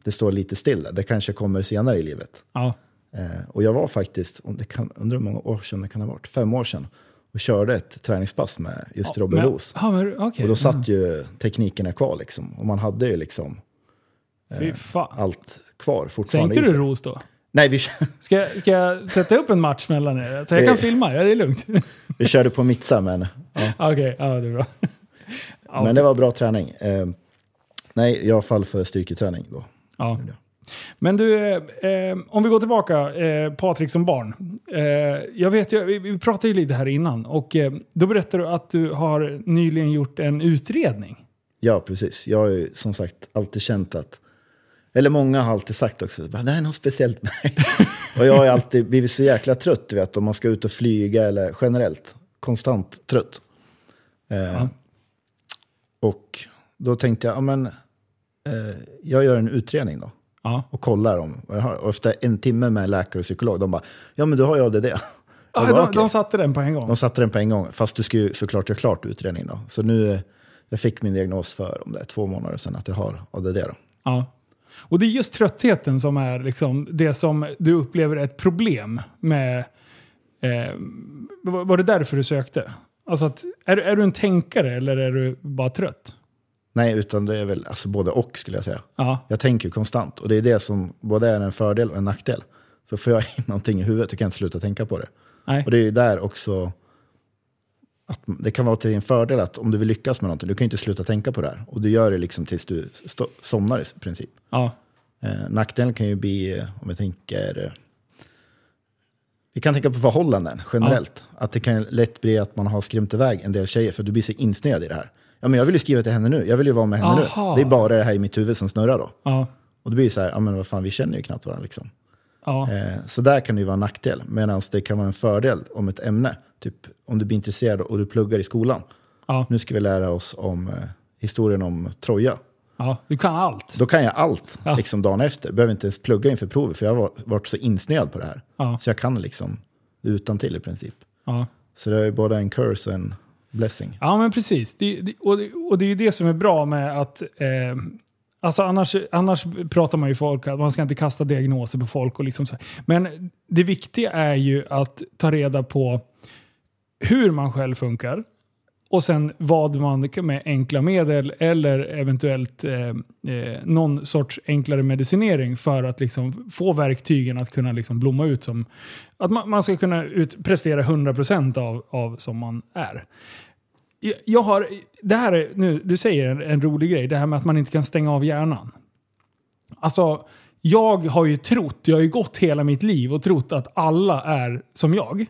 Det står lite stilla. Det kanske kommer senare i livet. Ja. Eh, och jag var faktiskt, det kan, undrar hur många år sedan det kan ha varit, fem år sedan. Och körde ett träningspass med just Robin Men- Roos. Ja, men, okej. Och då satt ju teknikerna kvar liksom. Och man hade ju liksom fan. allt kvar fortfarande Sänkte du ros då? Nej, vi, Ska, jag- ska jag sätta upp en match mellan er? Så jag kan Eh. filma, ja det är lugnt. vi körde på mitsa, men, ja. Okej, ja det är bra. Ja, men det var bra träning. Eh, nej, jag fall för styrketräning då. Ja. Men du, eh, eh, om vi går tillbaka, eh, Patrik som barn. Eh, jag vet ju, vi, vi pratade ju lite här innan och eh, då berättade du att du har nyligen gjort en utredning. Ja, precis. Jag har ju som sagt alltid känt att, eller många har alltid sagt också, det här är något speciellt med mig. och jag har alltid blivit så jäkla trött, du vet, om man ska ut och flyga eller generellt, konstant trött. Eh, Och då tänkte jag, ja men, eh, jag gör en utredning då. Ja. Och kollar om vad jag har. Och efter en timme med läkare och psykolog, de bara, ja men du har ju ADD. Ah, bara, de, "Okej." de satte den på en gång. De satte den på en gång, fast du ska ju såklart göra klart utredningen då. Så nu, eh, jag fick min diagnos för om det är två månader sedan att jag har ADD då. Ja. Och det är just tröttheten som är liksom det som du upplever är ett problem med... Eh, var det därför du sökte? Alltså att, är, är du en tänkare eller är du bara trött? Nej, utan det är väl alltså både och skulle jag säga. Ja. Jag tänker konstant och det är det som både är en fördel och en nackdel. För får jag in någonting i huvudet, då kan jag inte sluta tänka på det. Nej. Och det är ju där också, att det kan vara till en fördel att om du vill lyckas med någonting, du kan ju inte sluta tänka på det här. Och du gör det liksom tills du somnar i princip. Ja. Eh, nackdelen kan ju bli, eh, om vi tänker... Eh, vi kan tänka på förhållanden generellt. Att det kan lätt bli att man har skrämt iväg en del tjejer för du blir så insnöad i det här. Ja, men jag vill ju skriva till henne nu, jag vill ju vara med henne Aha. nu. Det är bara det här i mitt huvud som snurrar då. Ja. Och det blir så här, ja men vad fan, vi känner ju knappt varandra liksom. Ja. Eh, så där kan det ju vara en nackdel. Medan det kan vara en fördel om ett ämne. Typ om du blir intresserad och du pluggar i skolan. Ja. Nu ska vi lära oss om eh, historien om Troja. ja. Du kan allt. Då kan jag allt Ja. liksom dagen efter. Behöver inte ens plugga inför provet för jag har var- varit så insnöad på det här. Ja. Så jag kan liksom utan till i princip. Ja. Så det är både en curse och en blessing. Ja, men precis. Det, det, och, det, och det är ju det som är bra med att... Eh, alltså annars, annars pratar man ju folk att man ska inte kasta diagnoser på folk. Och liksom så här. Men det viktiga är ju att ta reda på hur man själv funkar. Och sen vad man med enkla medel eller eventuellt eh, eh, någon sorts enklare medicinering för att liksom få verktygen att kunna liksom blomma ut som... Att man, man ska kunna ut, prestera 100% av, av som man är. Jag- har, det här är, nu, du säger en, en rolig grej, det här med att man inte kan stänga av hjärnan. Alltså, jag har ju trott, jag har ju gått hela mitt liv och trott att alla är som jag.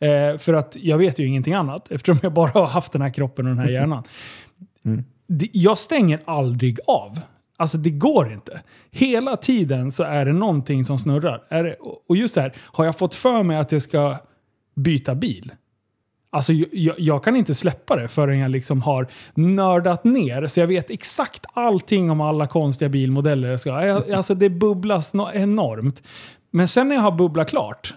Eh, för att jag vet ju ingenting annat eftersom jag bara har haft den här kroppen och den här hjärnan. Det- Jag stänger aldrig av. Alltså det går inte. Hela tiden så är det någonting som snurrar. Det, och just det här, har jag fått för mig att jag ska byta bil? Alltså jag, jag kan inte släppa det förrän jag liksom har nördat ner så jag vet exakt allting om alla konstiga bilmodeller jag ska Alltså det bubblas no enormt. Men sen när jag har bubblat klart,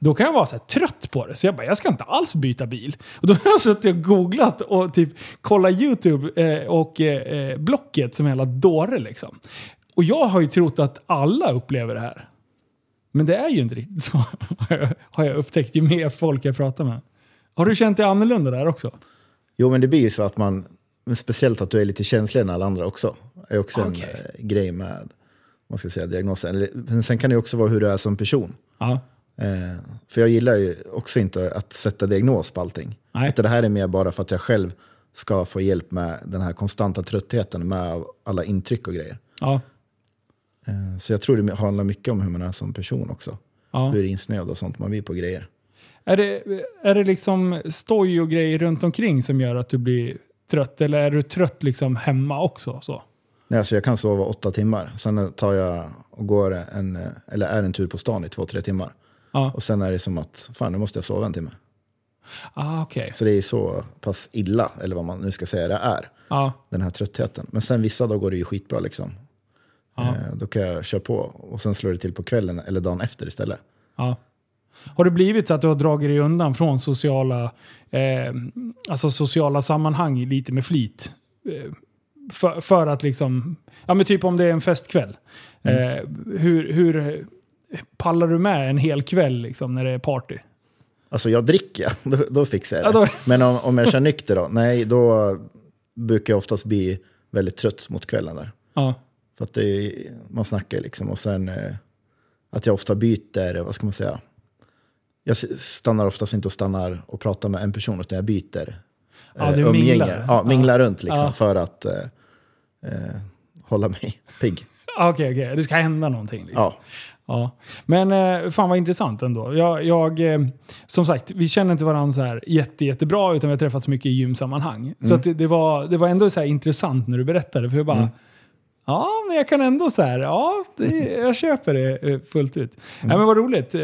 då kan jag vara så trött på det. Så jag bara, jag ska inte alls byta bil. Och då har jag suttit och googlat och typ kollat YouTube eh, och eh, eh, Blocket som en jävla dåre liksom. Och jag har ju trott att alla upplever det här. Men det är ju inte riktigt så, har jag upptäckt ju mer folk jag pratar med. Har du känt dig annorlunda där också? Jo, men det blir ju så att man, speciellt att du är lite känsligare än alla andra också. är också Okej. en eh, grej med vad ska säga, diagnosen. Men sen kan det också vara hur du är som person. Ja. Eh, för jag gillar ju också inte att sätta diagnos på allting. Nej. Utan det här är mer bara för att jag själv ska få hjälp med den här konstanta tröttheten med alla intryck och grejer. Ja. Eh, så jag tror det handlar mycket om hur man är som person också. ja. Hur insnöad och sånt man blir på grejer. Är, det, är det liksom stoj och grejer runt omkring som gör att du blir trött? Eller är du trött liksom hemma också? Så? Nej, alltså jag kan sova åtta timmar. Sen tar jag och går en, eller är en tur på stan i två, tre timmar. Ja. Och sen är det som att, fan nu måste jag sova en timme. Ah, okej. Så det är så pass illa, eller vad man nu ska säga det är, Ja. den här tröttheten. Men sen vissa dagar går det ju skitbra liksom. Ja. Eh, Då kan jag köra på och sen slår det till på kvällen eller dagen efter istället. Har det blivit så att du har dragit dig undan från sociala, eh, alltså sociala sammanhang lite med flit? Eh, för, för att liksom, ja men typ om det är en festkväll. Eh, hur, hur pallar du med en hel kväll liksom när det är party? Alltså jag dricker, då, då fixar jag det. Ja, Men om, om jag kör nykter då? Nej, då brukar jag oftast bli väldigt trött mot kvällen där. Ja. För att det man snackar liksom och sen eh, att jag ofta byter, vad ska man säga? Jag stannar oftast inte och stannar och pratar med en person utan jag byter Ja, du umgänge. minglar. Ja, minglar runt liksom Ja. för att eh, eh, hålla mig pigg. Okej, okej. Det ska hända någonting. Liksom. Ja. Ja. Men eh, fan vad intressant ändå. Jag, jag, eh, som sagt, vi känner inte varandra så här jätte, jättebra utan vi har träffats mycket i gymsammanhang. Så att det, det, var, det var ändå så här intressant när du berättade. För jag bara, ja men jag kan ändå så här, ja det, jag köper det eh, fullt ut. Ja, men vad roligt. Eh,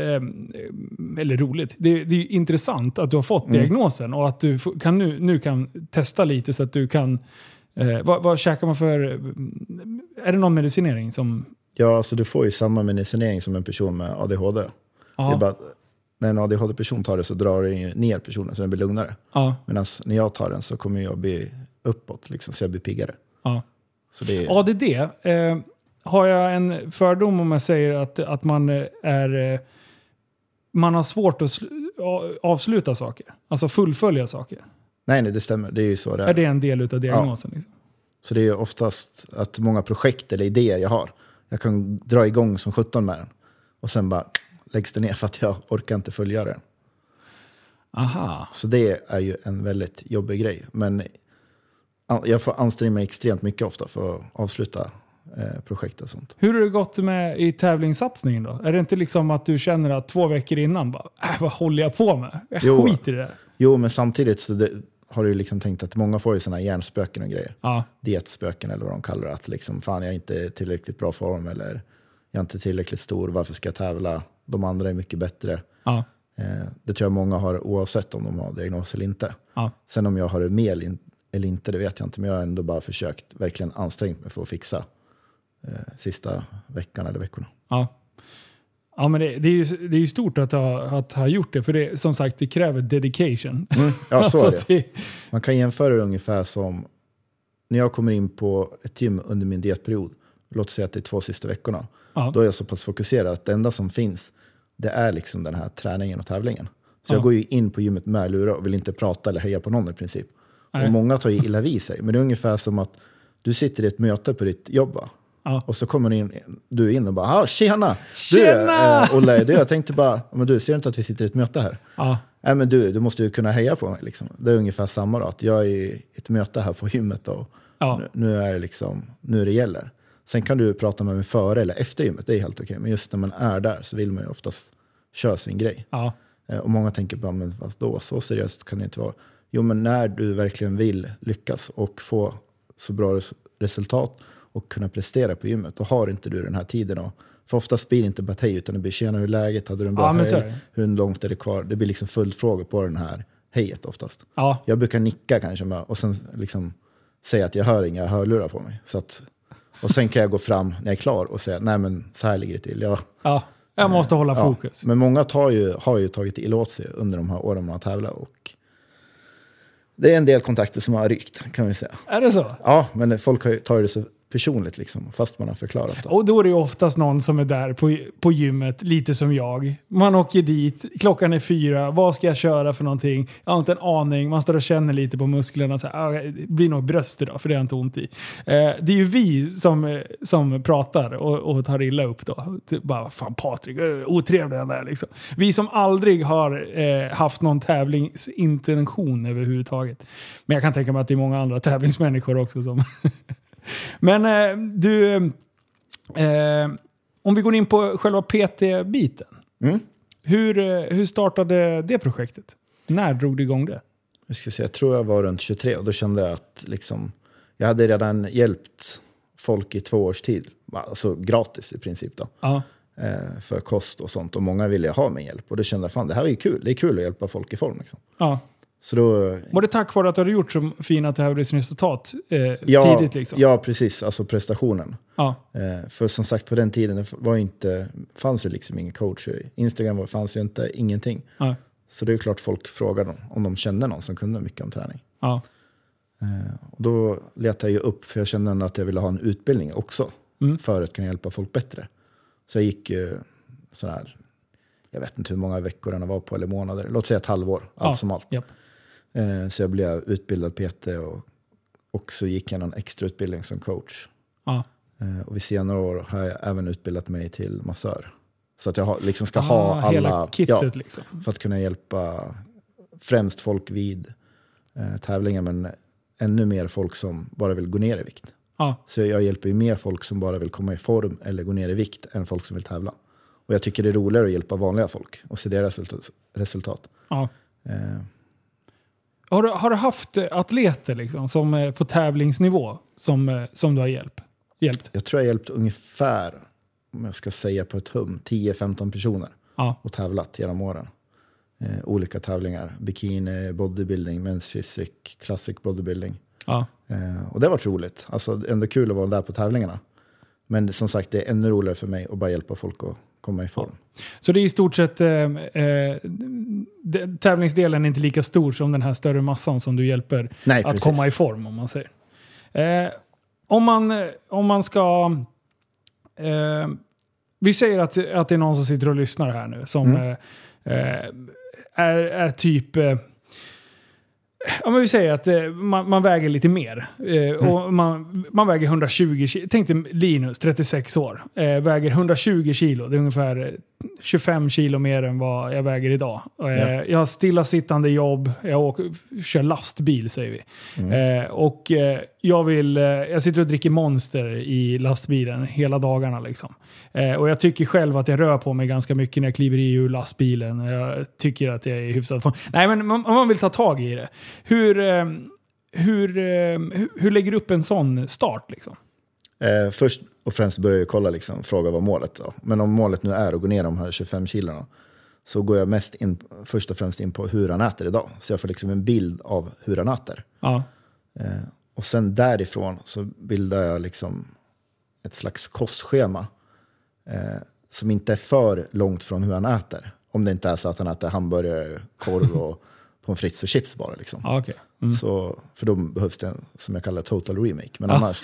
eller roligt, det, det är intressant att du har fått diagnosen och att du kan nu, nu kan testa lite så att du kan Eh, vad, vad käkar man för... Är det någon medicinering som... ja, alltså du får ju samma medicinering som en person med ADHD. Det Ja, är bara att när en ADHD-person tar det så drar det ner personen så den blir lugnare. Medan när jag tar den så kommer jag bli uppåt, liksom, så jag blir piggare. ja. Så det är, ADD, eh, har jag en fördom om jag säger att, att man eh, är... Eh, man har svårt att avsluta saker. Alltså fullfölja saker. nej, nej, det stämmer. Det är ju så det är. Är det en del av diagnosen? Liksom? Så det är ju oftast att många projekt eller idéer jag har, jag kan dra igång som 17 med den. Och sen bara läggs det ner för att jag orkar inte följa den. Aha. Så det är ju en väldigt jobbig grej. Men jag får anstränga mig extremt mycket ofta för att avsluta eh, projekt och sånt. Hur har det gått med i tävlingssatsningen då? Är det inte liksom att du känner att två veckor innan, bara, äh, vad håller jag på med? Jag Jo. skiter i det. Jo, men samtidigt så det, har du liksom tänkt att många får ju sådana hjärnspöken och grejer. Ja, Dietspöken eller vad de kallar det. Att liksom, fan jag är inte i tillräckligt bra form eller jag är inte tillräckligt stor, varför ska jag tävla? De andra är mycket bättre. ja, Eh, det tror jag många har oavsett om de har diagnos eller inte. ja. Sen om jag har det med eller in- eller inte, det vet jag inte. Men jag har ändå bara försökt, verkligen ansträngt mig för att fixa eh, sista veckan eller veckorna. Ja. Ja, men det, det, är ju, det är ju stort att ha, att ha gjort det, för det, som sagt, det kräver dedication. Ja, så är Alltså, det. Man kan jämföra det ungefär som när jag kommer in på ett gym under min dietperiod. Låt säga att det är två sista veckorna. Ja. Då är jag så pass fokuserad att det enda som finns det är liksom den här träningen och tävlingen. Så Ja. jag går ju in på gymmet med lurar och vill inte prata eller heja på någon i princip. Nej. Och många tar ju illa vid sig. Men det är ungefär som att du sitter i ett möte på ditt jobb? Ja. Och så kommer in, du in och bara ah, “Tjena! Du, Tjena!" eh, Olle, du, jag tänkte bara, men du, ser du inte att vi sitter i ett möte här? Ja. Nej men du, du måste ju kunna heja på mig. Liksom. Det är ungefär samma då, att jag är i ett möte här på gymmet och Ja. nu, nu är det liksom, nu det gäller. Sen kan du prata med mig före eller efter gymmet, det är helt okej. Men just när man är där så vill man ju oftast köra sin grej. Ja. Eh, Och många tänker bara, men då, så seriöst kan det inte vara. Jo, men när du verkligen vill lyckas och få så bra res- resultat och kunna prestera på gymmet, då har inte du den här tiden. Och, för oftast blir det inte bara hej, utan det blir tjena hur är läget, hade du en bra Ja, helg, hur långt är det kvar? Det blir liksom följdfrågor på den här hejet oftast. Ja. Jag brukar nicka kanske med, och sen liksom säga att jag hör inga hörlurar på mig. Så att, och sen kan jag gå fram när jag är klar och säga, nej men så här ligger det till. Jag, ja. Jag måste hålla Ja, fokus. men många tar ju, har ju tagit illa åt sig under de här åren man har tävlat. Och det är en del kontakter som har rykt, kan vi säga. Är det så? Ja, men folk tar ju det så personligt, liksom, fast man har förklarat det. Och då är det ju oftast någon som är där på, på gymmet, lite som jag. Man åker dit, klockan är fyra, vad ska jag köra för någonting? Jag har inte en aning, man står och känner lite på musklerna. Så här, ah, det blir nog bröst idag, för det har jag inte ont i. Eh, det är ju vi som, eh, som pratar och, och tar illa upp då. Typ bara, fan Patrik, otrevlig han är liksom. Vi som aldrig har eh, haft någon tävlingsintention överhuvudtaget. Men jag kan tänka mig att det är många andra tävlingsmänniskor också som... Men eh, du, eh, om vi går in på själva PT-biten. Mm. Hur, eh, hur startade det projektet? När drog du igång det? Jag, ska säga, jag tror jag var runt 23 och då kände jag att liksom, jag hade redan hjälpt folk i två års tid. Alltså gratis i princip då. Ja. Eh, för kost och sånt. Och många ville ha min hjälp. Och då kände jag, fan det här är ju kul. Det är kul att hjälpa folk i form. Liksom. ja. Så då Var det tack vare att du hade gjort så fina tävlingsresultat eh, Ja, tidigt? Liksom? ja, precis. Alltså prestationen. Ja. Eh, för som sagt, på den tiden det var inte, fanns ju liksom ingen coach. Instagram var- fanns ju inte, ingenting. Ja. Så det är klart folk frågade om, om de kände någon som kunde mycket om träning. Ja. Eh, och då letade jag upp, för jag kände att jag ville ha en utbildning också. Mm. För att kunna hjälpa folk bättre. Så jag gick eh, sådär, jag vet inte hur många veckor den var på eller månader. Låt säga ett halvår, allt som allt. japp. Eh, så jag blev utbildad PT och, och så gick jag någon extra utbildning som coach. Ja. Eh, och vid senare år har jag även utbildat mig till massör. Så att jag har, liksom ska Ah, ha alla, hela kittet ja, liksom. för att kunna hjälpa främst folk vid eh, tävlingar men ännu mer folk som bara vill gå ner i vikt. Ja, Så jag hjälper ju mer folk som bara vill komma i form eller gå ner i vikt än folk som vill tävla. Och jag tycker det är roligare att hjälpa vanliga folk och se deras resultat. resultat. ja. Eh, Har, du, har du haft eh, atleter liksom, som, eh, på tävlingsnivå som, eh, som du har hjälpt? hjälpt? jag tror jag har hjälpt ungefär, om jag ska säga på ett hum, 10-15 personer Ja. och tävlat genom åren. Eh, olika tävlingar, bikini, bodybuilding, men's physique, classic bodybuilding. Ja. Eh, och det har varit roligt. Alltså ändå kul att vara där på tävlingarna. Men som sagt, det är ännu roligare för mig att bara hjälpa folk att komma i form. Så det är i stort sett, eh, eh, tävlingsdelen är inte lika stor som den här större massan som du hjälper Nej, att precis. komma i form om man säger. Eh, om, man, om man ska... Eh, vi säger att, att det är någon som sitter och lyssnar här nu som Mm. eh, eh, är, är typ... Ja, men vi säger att eh, man, man väger lite mer. Eh, Mm. och man, man väger 120 kilo. Tänk dig Linus, 36 år. Eh, väger 120 kilo. Det är ungefär eh, 25 kilo mer än vad jag väger idag. Eh, Ja. Jag har stillasittande jobb. Jag åker, kör lastbil säger vi. Mm. Eh, och eh, jag vill... Eh, jag sitter och dricker Monster i lastbilen hela dagarna. Liksom. Och jag tycker själv att jag rör på mig ganska mycket när jag kliver i ur lastbilen. Jag tycker att jag är hyfsat form. Nej, men om man vill ta tag i det. Hur, hur, hur, hur lägger du upp en sån start? Liksom? Eh, först och främst börjar jag kolla, liksom, fråga vad målet är. Men om målet nu är att gå ner de här 25 kilona så går jag mest in, först och främst in på hur han äter idag. Så jag får liksom en bild av hur han äter. Ja. Eh, och sen därifrån så bildar jag liksom ett slags kostschema eh, som inte är för långt från hur han äter. Om det inte är så att han äter hamburgare, korv och pommes frites och chips bara. Liksom. Ja, okej. Mm. Så, för då behövs det en, som jag kallar total remake. Men annars,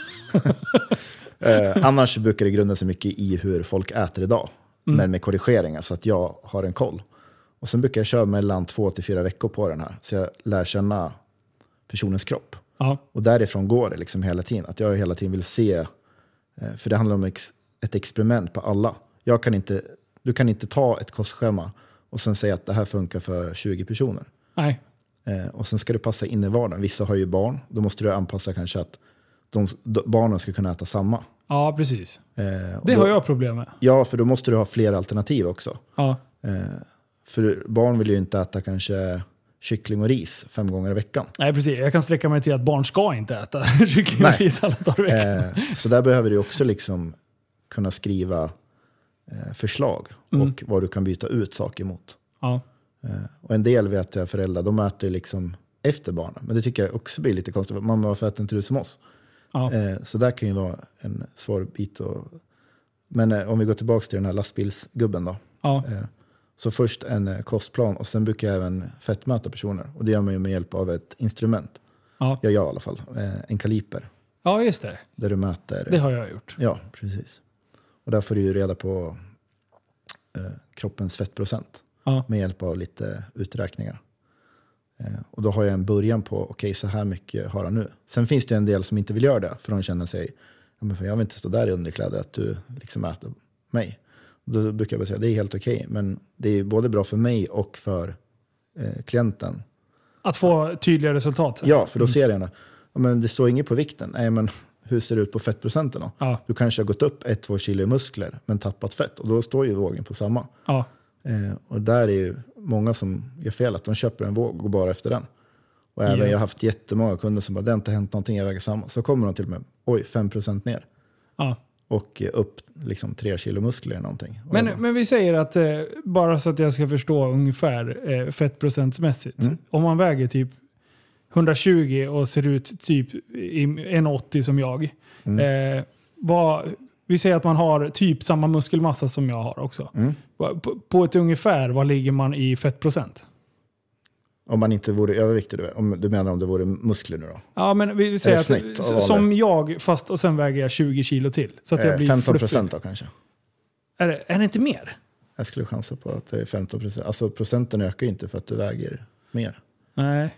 eh, annars brukar det grunda sig mycket i hur folk äter idag. Men med korrigeringar så att jag har en koll. Och sen brukar jag köra mellan två till fyra veckor på den här. Så jag lär känna personens kropp. Ja. Och därifrån går det liksom hela tiden. Att jag hela tiden vill se, eh, för det handlar om ex, ett experiment på alla. Jag kan inte, du kan inte ta ett kostschema och sen säga att det här funkar för 20 personer. Nej. Eh, och sen ska det passa in i vardagen. Vissa har ju barn, då måste du anpassa kanske att de, barnen ska kunna äta samma. Ja, precis. Eh, Det då, har jag problem med. Ja, för då måste du ha fler alternativ också. Ja. Eh, för barn vill ju inte äta kanske kyckling och ris fem gånger i veckan. Nej, precis. Jag kan sträcka mig till att barn ska inte äta kyckling och Nej. ris alla dagar i veckan. Eh, så där behöver du också liksom kunna skriva eh, förslag och vad du kan byta ut saker mot. Ja. Eh, och en del vet jag föräldrar, de äter ju liksom efter barnen. Men det tycker jag också blir lite konstigt. Mamma, varför äter inte du som oss? Ja. Eh, så där kan ju vara en svår bit. att- Men eh, om vi går tillbaka till den här lastbilsgubben då. Ja. Så först en kostplan och sen brukar jag även fettmäta personer. Och det gör man ju med hjälp av ett instrument. Ja. Jag gör i alla fall. En kaliper. ja, just det. Där du mäter. Det har jag gjort. Ja, precis. Och där får du ju reda på eh, kroppens fettprocent Ja. med hjälp av lite uträkningar. Eh, och då har jag en början på, okej så här mycket har han nu. Sen finns det en del som inte vill göra det, för de känner sig, jag vill inte stå där i underkläder att du liksom äter mig. Då brukar jag säga, det är helt okej, men det är både bra för mig och för eh, klienten. Att få tydliga resultat. Ja, för då ser jag, ja, men det står inget på vikten. Nej, men hur ser det ut på fettprocenten då? Ja. Du kanske har gått upp 1-2 kilo i muskler men tappat fett och då står ju vågen på samma. Ja. Eh, och där är ju många som gör fel, att de köper en våg och går bara efter den. Och även Ja. jag har haft jättemånga kunder som bara, det har inte hänt någonting, jag väger samma. Så kommer de till mig, oj 5% ner. Ja. Och upp liksom 3 kilo muskler eller någonting. Och Men, bara, men vi säger att, eh, bara så att jag ska förstå ungefär eh, fettprocentsmässigt. Mm. Om man väger typ 120 och ser ut typ i 1,80 som jag. Mm. Eh, vad, vi säger att man har typ samma muskelmassa som jag har också. Mm. På, på ett ungefär, vad ligger man i fettprocent? Om man inte vore överviktig, du, om, du menar om det vore muskler nu då? Ja, men vi vi säger att snitt av s- som jag, fast och sen väger jag 20 kilo till. Så att jag Eh, blir 15 fluffig. procent då kanske? Är det, är det inte mer? Jag skulle chansa på att det är 15 procent. Alltså procenten ökar ju inte för att du väger mer. Nej.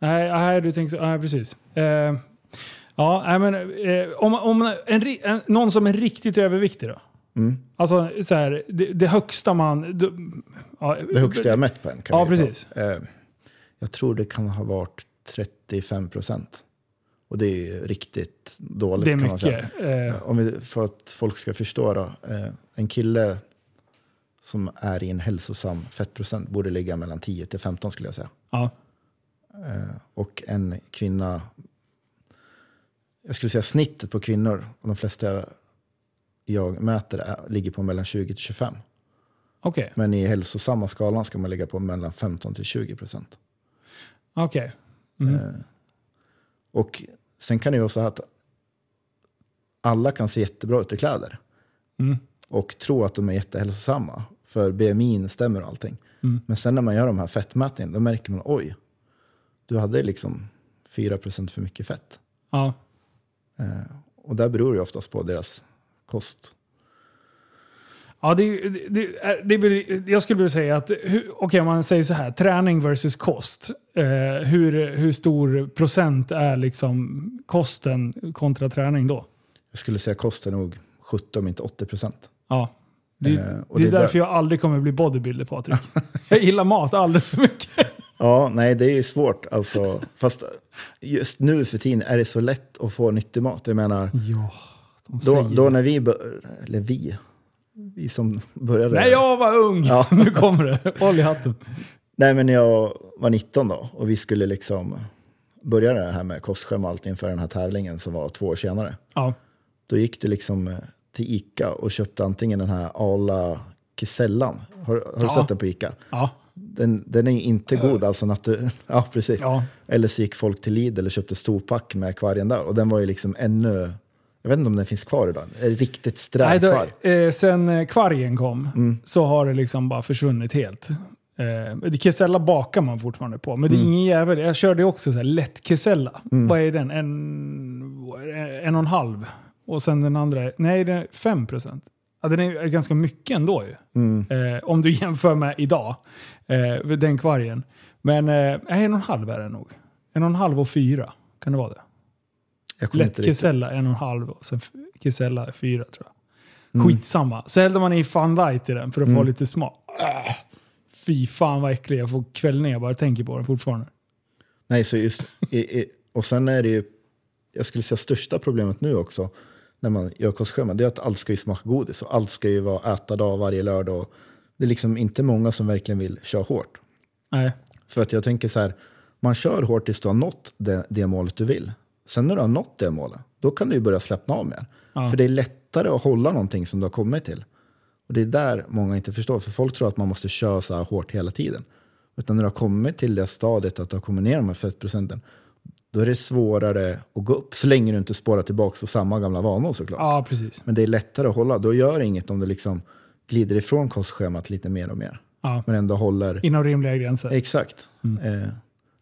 Nej, nej du tänker så. Nej, precis. Eh, ja, men eh, om, om en, en, någon som är riktigt överviktig då? Mm. Alltså så här, det, det högsta man... Det, ja, Det högsta jag mätt på en kan Ja, precis. Eh, jag tror det kan ha varit 35 procent. Och det är ju riktigt dåligt Det är kan man säga. mycket. Eh, Om vi, för att folk ska förstå då. Eh, en kille som är i en hälsosam fettprocent borde ligga mellan 10 till 15 skulle jag säga. ja. Eh, och en kvinna, jag skulle säga snittet på kvinnor, och de flesta jag mäter är, ligger på mellan 20 till 25. Okej. Men i hälsosamma skalan ska man ligga på mellan 15 till 20 procent. Okej. Mm. Eh, och sen kan det ju vara så att alla kan se jättebra ut i kläder. Mm. Och tro att de är jättehälsosamma. För BMI stämmer och allting. Mm. Men sen när man gör de här fettmätningarna, då märker man oj, du hade liksom 4 procent för mycket fett. Ja. Eh, och där beror det oftast på deras kost. Ja, det, det, det, det, jag skulle vilja säga att, okej om man säger så här, träning versus kost. Eh, hur, hur stor procent är liksom kosten kontra träning då? Jag skulle säga kost är nog 70 om inte 80 procent. Ja. Det, Eh, det är därför jag aldrig kommer bli bodybuilder Patrik. jag gillar mat alldeles för mycket. Ja, nej det är ju svårt. Alltså, fast just nu för tiden är det så lätt att få nyttig mat. Jag menar, Ja, då, då när vi, eller vi, vi som började. När jag var ung! Ja. nu kommer det. Håll i hatten. Nej men jag var 19 då och vi skulle liksom börja det här med kostschema och allt inför den här tävlingen som var två år senare. Ja. Då gick du liksom eh, till Ica och köpte antingen den här Ala Kisellan. Har, har du Ja. sett den på Ica? Ja. Den, den är ju inte god alltså. Natu- ja, precis. Ja. Eller så gick folk till Lidl och köpte storpack med akvarien där. Och den var ju liksom ännu... Jag vet inte om den finns kvar idag. Är det riktigt sträv kvar? eh, sen eh, kvargen kom Mm. så har det liksom bara försvunnit helt. Eh, Kesella bakar man fortfarande på, men det är Mm. ingen jävel. Jag körde också så här lätt kesella. Vad är den? En, en och en halv. Och sen den andra, nej den är 5 procent. Ja, den är ganska mycket ändå ju. Mm. Eh, om du jämför med idag, eh, den kvargen. Men eh, en och en halv är det nog. En och en halv och fyra, kan det vara det? Lätt. Kesella en och en halv och sen Kesella fyra tror jag. Mm. Skitsamma. Så hällde man i Fun Light i den för att få lite smak. Äh, fy fan vad äcklig jag får kvällningar jag bara tänker på den fortfarande. Nej, så just... I, i, och sen är det ju... Jag skulle säga största problemet nu också när man gör kostschema, det är att allt ska ju smaka godis och allt ska ju vara äta dag varje lördag. Det är liksom inte många som verkligen vill köra hårt. Nej. För att jag tänker så här, man kör hårt tills du har nått det, det målet du vill. Sen när du har nått det målet, då kan du ju börja slappna av mer. Ja. För det är lättare att hålla någonting som du har kommit till. Och det är där många inte förstår, för folk tror att man måste köra så här hårt hela tiden. Utan när du har kommit till det stadiet att du har kommit ner de här fettprocenten, då är det svårare att gå upp. Så länge du inte spårar tillbaka på samma gamla vanor såklart. Ja, precis. Men det är lättare att hålla. Då gör det inget om du liksom glider ifrån kostschemat lite mer och mer. Ja. Men ändå håller Inom rimliga gränser. Exakt. Eh,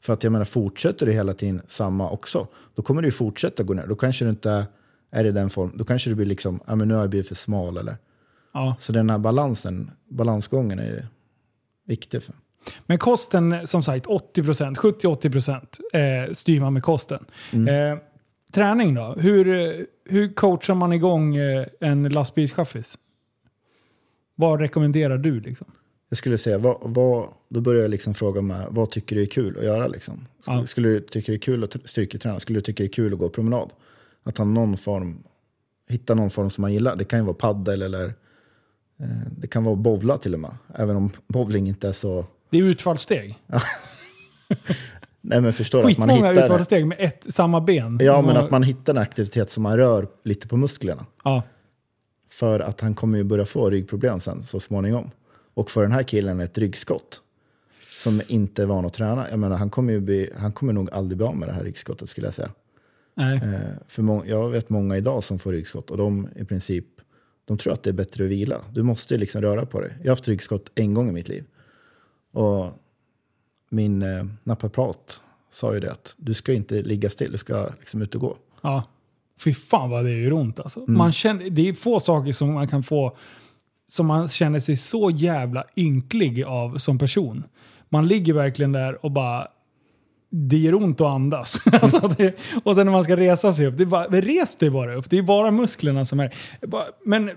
för att jag menar, fortsätter du hela tiden samma också, då kommer du fortsätta gå ner. Då kanske du inte är i den form, då kanske du blir liksom, ja men nu har jag blivit för smal eller. Ja. Så den här balansen, balansgången är ju viktig. För. Men kosten, som sagt, 80%, 70-80% eh, styr man med kosten. Mm. Eh, träning då? Hur, eh, hur coachar man igång eh, en lastbilschaffis? Vad rekommenderar du? Liksom? Jag skulle säga, vad, vad, då börjar jag liksom fråga mig, vad tycker du är kul att göra? Liksom? Skulle, Ja. skulle du tycka det är kul att styrketräna? Skulle du tycka det är kul att gå promenad? Att ha någon form, hitta någon form som man gillar. Det kan ju vara paddel eller eh, det kan vara bowla till och med. Även om bowling inte är så... Det är utfallssteg. Nej men förstår du? Att man Skitmånga hittar, utfallssteg med ett, samma ben. ja, men har- att man hittar en aktivitet som man rör lite på musklerna. Ja, För att han kommer ju börja få ryggproblem sen så småningom. Och för den här killen är ett ryggskott som inte är van att träna. Jag menar, han kommer, ju bli, han kommer nog aldrig bli av med det här ryggskottet skulle jag säga. nej. Eh, för må, jag vet många idag som får ryggskott och de i princip de tror att det är bättre att vila. Du måste liksom röra på dig. Jag har haft ryggskott en gång i mitt liv. Och min eh, naprapat sa ju det att du ska inte ligga still, du ska liksom ut och gå. Ja. Fy fan vad det gör ont alltså. Man känner, det är få saker som man kan få som man känner sig så jävla ynklig av som person. Man ligger verkligen där och bara... Det gör ont att andas. alltså det, och sen när man ska resa sig upp, det är bara, res dig bara upp. Det är bara musklerna som är... Bara- Men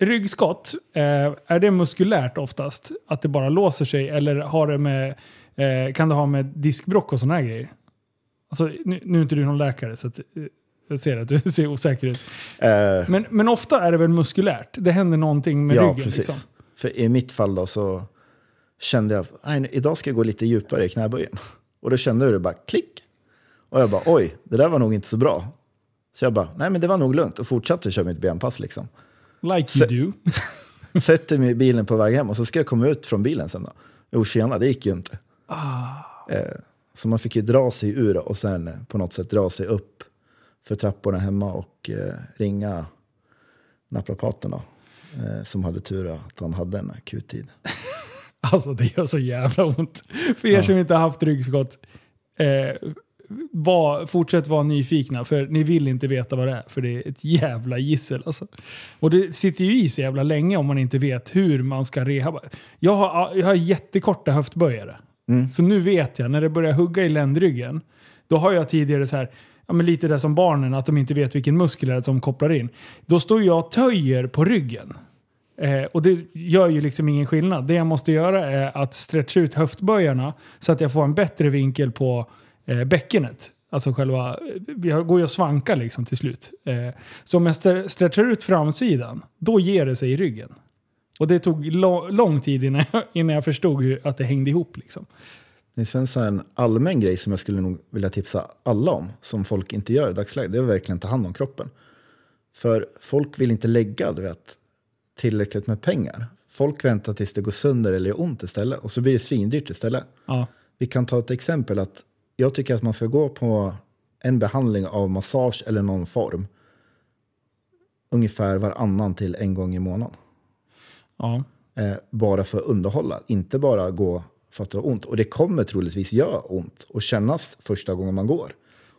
ryggskott, eh, är det muskulärt oftast? Att det bara låser sig? Eller har det med, eh, kan det ha med diskbråck och såna här grejer? Alltså, nu, nu är inte du någon läkare, så att, eh, jag ser att du ser osäker ut. Eh, Men, men ofta är det väl muskulärt? Det händer någonting med ja, ryggen. precis. Liksom. För i mitt fall då så kände jag att idag ska jag gå lite djupare i knäböjen. Och då kände jag det bara klick. Och jag bara oj, det där var nog inte så bra. Så jag bara, nej men det var nog lugnt och fortsatte köra mitt benpass liksom. Like you do. Sätter mig i bilen på väg hem och så ska jag komma ut från bilen sen då. Jo tjena, det gick ju inte. Eh, så man fick ju dra sig ur och sen eh, på något sätt dra sig upp för trapporna hemma och eh, ringa naprapaten. Eh, som hade tur att han hade en akuttid. Alltså det gör så jävla ont. För er som inte har haft ryggskott, eh, var, fortsätt vara nyfikna. För ni vill inte veta vad det är. För det är ett jävla gissel alltså. Och det sitter ju i så jävla länge om man inte vet hur man ska rehabba. Jag har, jag har jättekorta höftböjare. Så nu vet jag, när det börjar hugga i ländryggen, då har jag tidigare så här, ja, men lite det som barnen, att de inte vet vilken muskel det är som kopplar in. Då står jag och töjer på ryggen. Eh, och det gör ju liksom ingen skillnad. Det jag måste göra är att stretcha ut höftböjarna så att jag får en bättre vinkel på eh, bäckenet. Alltså själva, jag går ju och svankar liksom till slut. Eh, så om jag stre- stretchar ut framsidan, då ger det sig i ryggen. Och det tog lo- lång tid innan jag, innan jag förstod hur, att det hängde ihop. Liksom. Det är sen så här en allmän grej som jag skulle nog vilja tipsa alla om, som folk inte gör i dagsläget, det är att verkligen ta hand om kroppen. För folk vill inte lägga du vet, tillräckligt med pengar. Folk väntar tills det går sönder eller gör ont istället och så blir det svindyrt istället. Ja. Vi kan ta ett exempel att jag tycker att man ska gå på en behandling av massage eller någon form ungefär varannan till en gång i månaden. Ja. Eh, bara för att underhålla, inte bara gå för att det har ont. Och det kommer troligtvis göra ont och kännas första gången man går.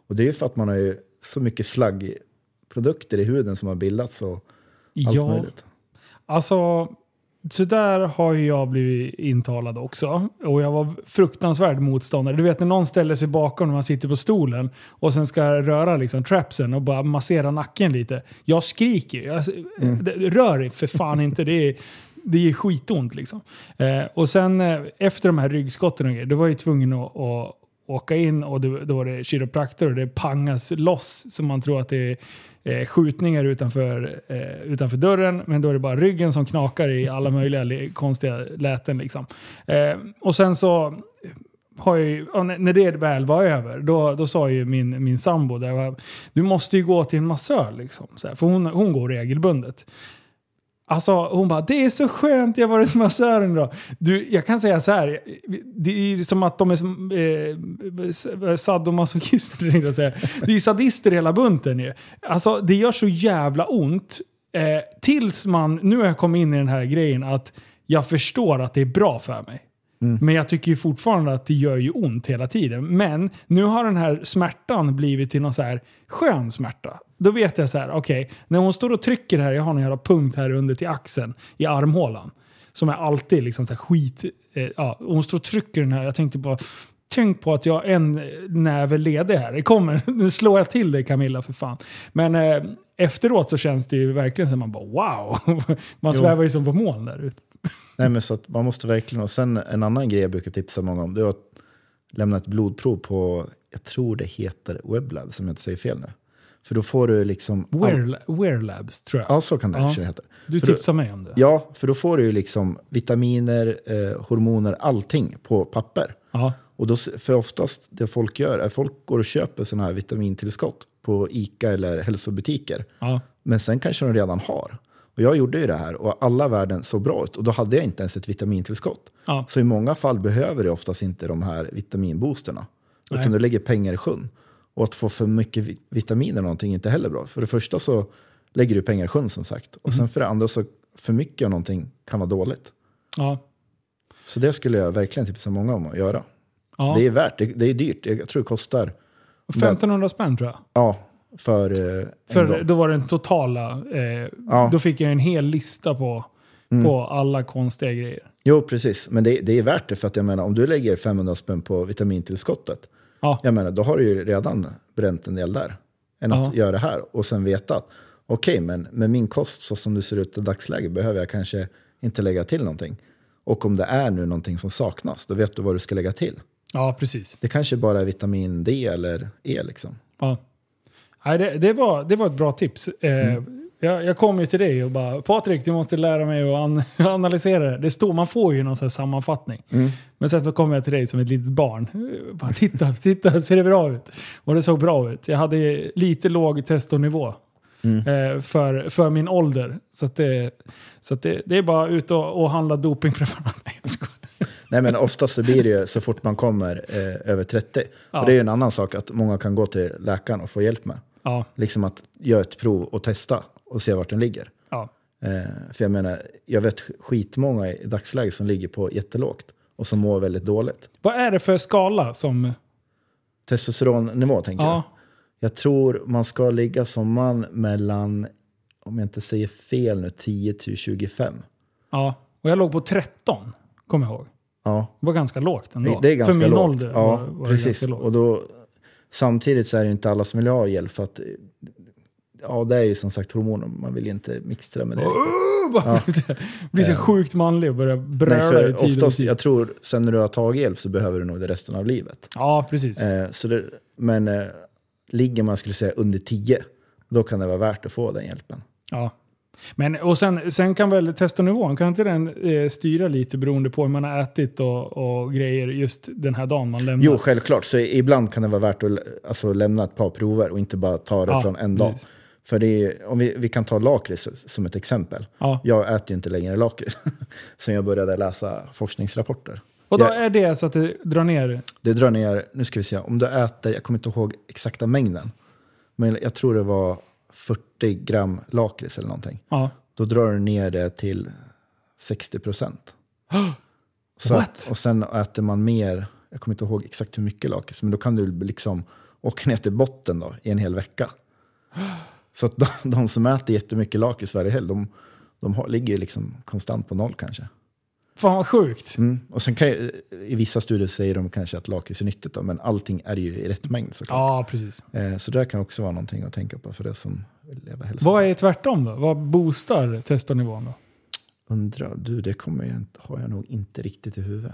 Och det är ju för att man har ju så mycket slaggprodukter i huden som har bildats och allt ja. möjligt. Alltså, så där har jag blivit intalad också. Och jag var fruktansvärd motståndare. Du vet när någon ställer sig bakom när man sitter på stolen och sen ska röra liksom trapsen och bara massera nacken lite. Jag skriker. Jag, det- Rör dig för fan inte. Det är, det är skitont liksom. Eh, och sen eh, efter de här ryggskotten och grejer, då var jag tvungen att, att åka in och det, då var det kiropraktor och det pangas loss så man tror att det är eh, skjutningar utanför, eh, utanför dörren. Men då är det bara ryggen som knakar i alla möjliga konstiga läten. Liksom. Eh, och sen så har ju, när det väl var över, då, då sa ju min, min sambo där, du måste ju gå till en massör. Liksom, så här, för hon, hon går regelbundet. Alltså hon bara, det är så skönt, jag har varit massören idag. Du, jag kan säga så här, det är ju som att de är som, eh, eh sadomasochister. jag säga. Det är ju sadister hela bunten ju. Alltså det gör så jävla ont. Eh, tills man, nu har jag kommit in i den här grejen att jag förstår att det är bra för mig. Men jag tycker ju fortfarande att det gör ju ont hela tiden. Men nu har den här smärtan blivit till någon så här skön smärta. Då vet jag så här, okej, när hon står och trycker här, jag har en jävla punkt här under till axeln i armhålan. Som är alltid liksom så skit... Eh, ja, hon står och trycker den här, jag tänkte bara, tänk på att jag har en näve ledig här. Det kommer, nu slår jag till dig Camilla för fan. Men eh, efteråt så känns det ju verkligen som man bara wow. Man Jo. svävar ju som på moln där ute. Nej, men så att man måste verkligen, och sen en annan grej jag brukar tipsa många om, det är att lämna ett blodprov på, jag tror det heter Weblab, som jag inte säger fel nu. För då får du liksom... Wear, Wear Labs tror jag. Ja, så kan det Ja. heta. Du För då- tipsar mig om det. Ja, för då får du ju liksom vitaminer, eh, hormoner, allting på papper. Ja. Och då, för oftast det folk gör är folk går och köper sådana här vitamintillskott på Ica eller hälsobutiker. Ja. Men sen kanske de redan har. Och jag gjorde ju det här och alla värden såg bra ut. Och då hade jag inte ens ett vitamintillskott. Ja. Så i många fall behöver du oftast inte de här vitaminboosterna. Nej. Utan du lägger pengar i sjön. Och att få för mycket vi- vitaminer någonting är inte heller bra. För det första så lägger du pengar i sjön som sagt. Och sen för det andra så för mycket av någonting kan vara dåligt. Ja. Så det skulle jag verkligen tipsa många om att göra. Ja. Det är värt, det, det är dyrt. Jag tror det kostar, 1500 spänn tror jag. ja, för eh, För då var den totala. Eh, Ja. Mm. Då fick jag en hel lista på, på alla konstiga grejer. Jo, precis. Men det, det är värt det för att jag menar, om du lägger 500 spänn på vitamintillskottet, Ja, jag menar, då har du ju redan bränt en del där. Än att Ja. göra det här och sen veta att okej, men med min kost så som det ser ut i dagsläget behöver jag kanske inte lägga till någonting. Och om det är nu någonting som saknas, då vet du vad du ska lägga till. ja precis. Det kanske bara är vitamin D eller E liksom. Ja. Nej, det, det, var, det var ett bra tips. Eh, Mm. jag, jag kom ju till dig och bara Patrik, du måste lära mig att an analysera det. det står, man får ju någon här sammanfattning. Mm. Men sen så kom jag till dig som ett litet barn. Bara, titta, titta, ser det bra ut? Och det såg bra ut. Jag hade lite låg testonivå. Mm. Eh, för, för min ålder. Så, att det, så att det, det är bara ut och, och handla dopingpreparat. Nej. Nej, men oftast så blir det ju så fort man kommer eh, över 30. Ja. Och det är ju en annan sak att många kan gå till läkaren och få hjälp med. Ja, Liksom att göra ett prov och testa och se vart den ligger. ja. Eh, för jag menar, jag vet skitmånga i dagsläget som ligger på jättelågt och som mår väldigt dåligt. Vad är det för skala som... Testosteronnivå tänker Ja, jag. Jag tror man ska ligga som man mellan, om jag inte säger fel nu, 10 till 25. ja. Och jag låg på 13, kommer jag ihåg. Ja, Det var ganska lågt ändå. det är ganska För min lågt. ålder ja, var, var precis. Och då, samtidigt så är det inte alla som vill ha hjälp för att Ja, det är ju som sagt hormoner. Man vill inte mixtra med det. Uh, bara, Blir så sjukt manlig och börjar bröla i tid oftast, tid. jag tror, sen när du har tagit hjälp så behöver du nog det resten av livet. Ja, precis. Eh, så det, men eh, ligger man skulle säga under 10, då kan det vara värt att få den hjälpen. Ja. Men, och sen, sen kan väl testonivån, kan inte den eh, styra lite beroende på hur man har ätit och, och grejer just den här dagen man lämnar? Jo, självklart. Så ibland kan det vara värt att alltså, lämna ett par prover och inte bara ta det Ja, från en dag. precis. För det är, om vi, vi kan ta lakrits som ett exempel. Ja. Jag äter ju inte längre lakrits sen jag började läsa forskningsrapporter. Och då Jag- är det så att det drar ner? Det drar ner, nu ska vi se, om du äter, jag kommer inte ihåg exakta mängden, men jag tror det var 40 gram lakrits eller någonting. Ja. Då drar du ner det till 60 procent. What? Och sen äter man mer, jag kommer inte ihåg exakt hur mycket lakrits, men då kan du liksom åka ner till botten då, i en hel vecka. Så att de, de som äter jättemycket lakrits varje helg, de, de har, ligger liksom konstant på noll kanske. Fan vad sjukt. Mm. Och sen kan ju, i vissa studier säger de kanske att lakrits är nyttigt, då, men allting är ju i rätt mängd såklart. Ja, precis. Eh, så det kan också vara någonting att tänka på för det som vill leva hälsosamt. Vad är tvärtom då? Vad boostar testonivån då? Undrar, du det kommer jag, inte- har jag nog inte riktigt i huvudet.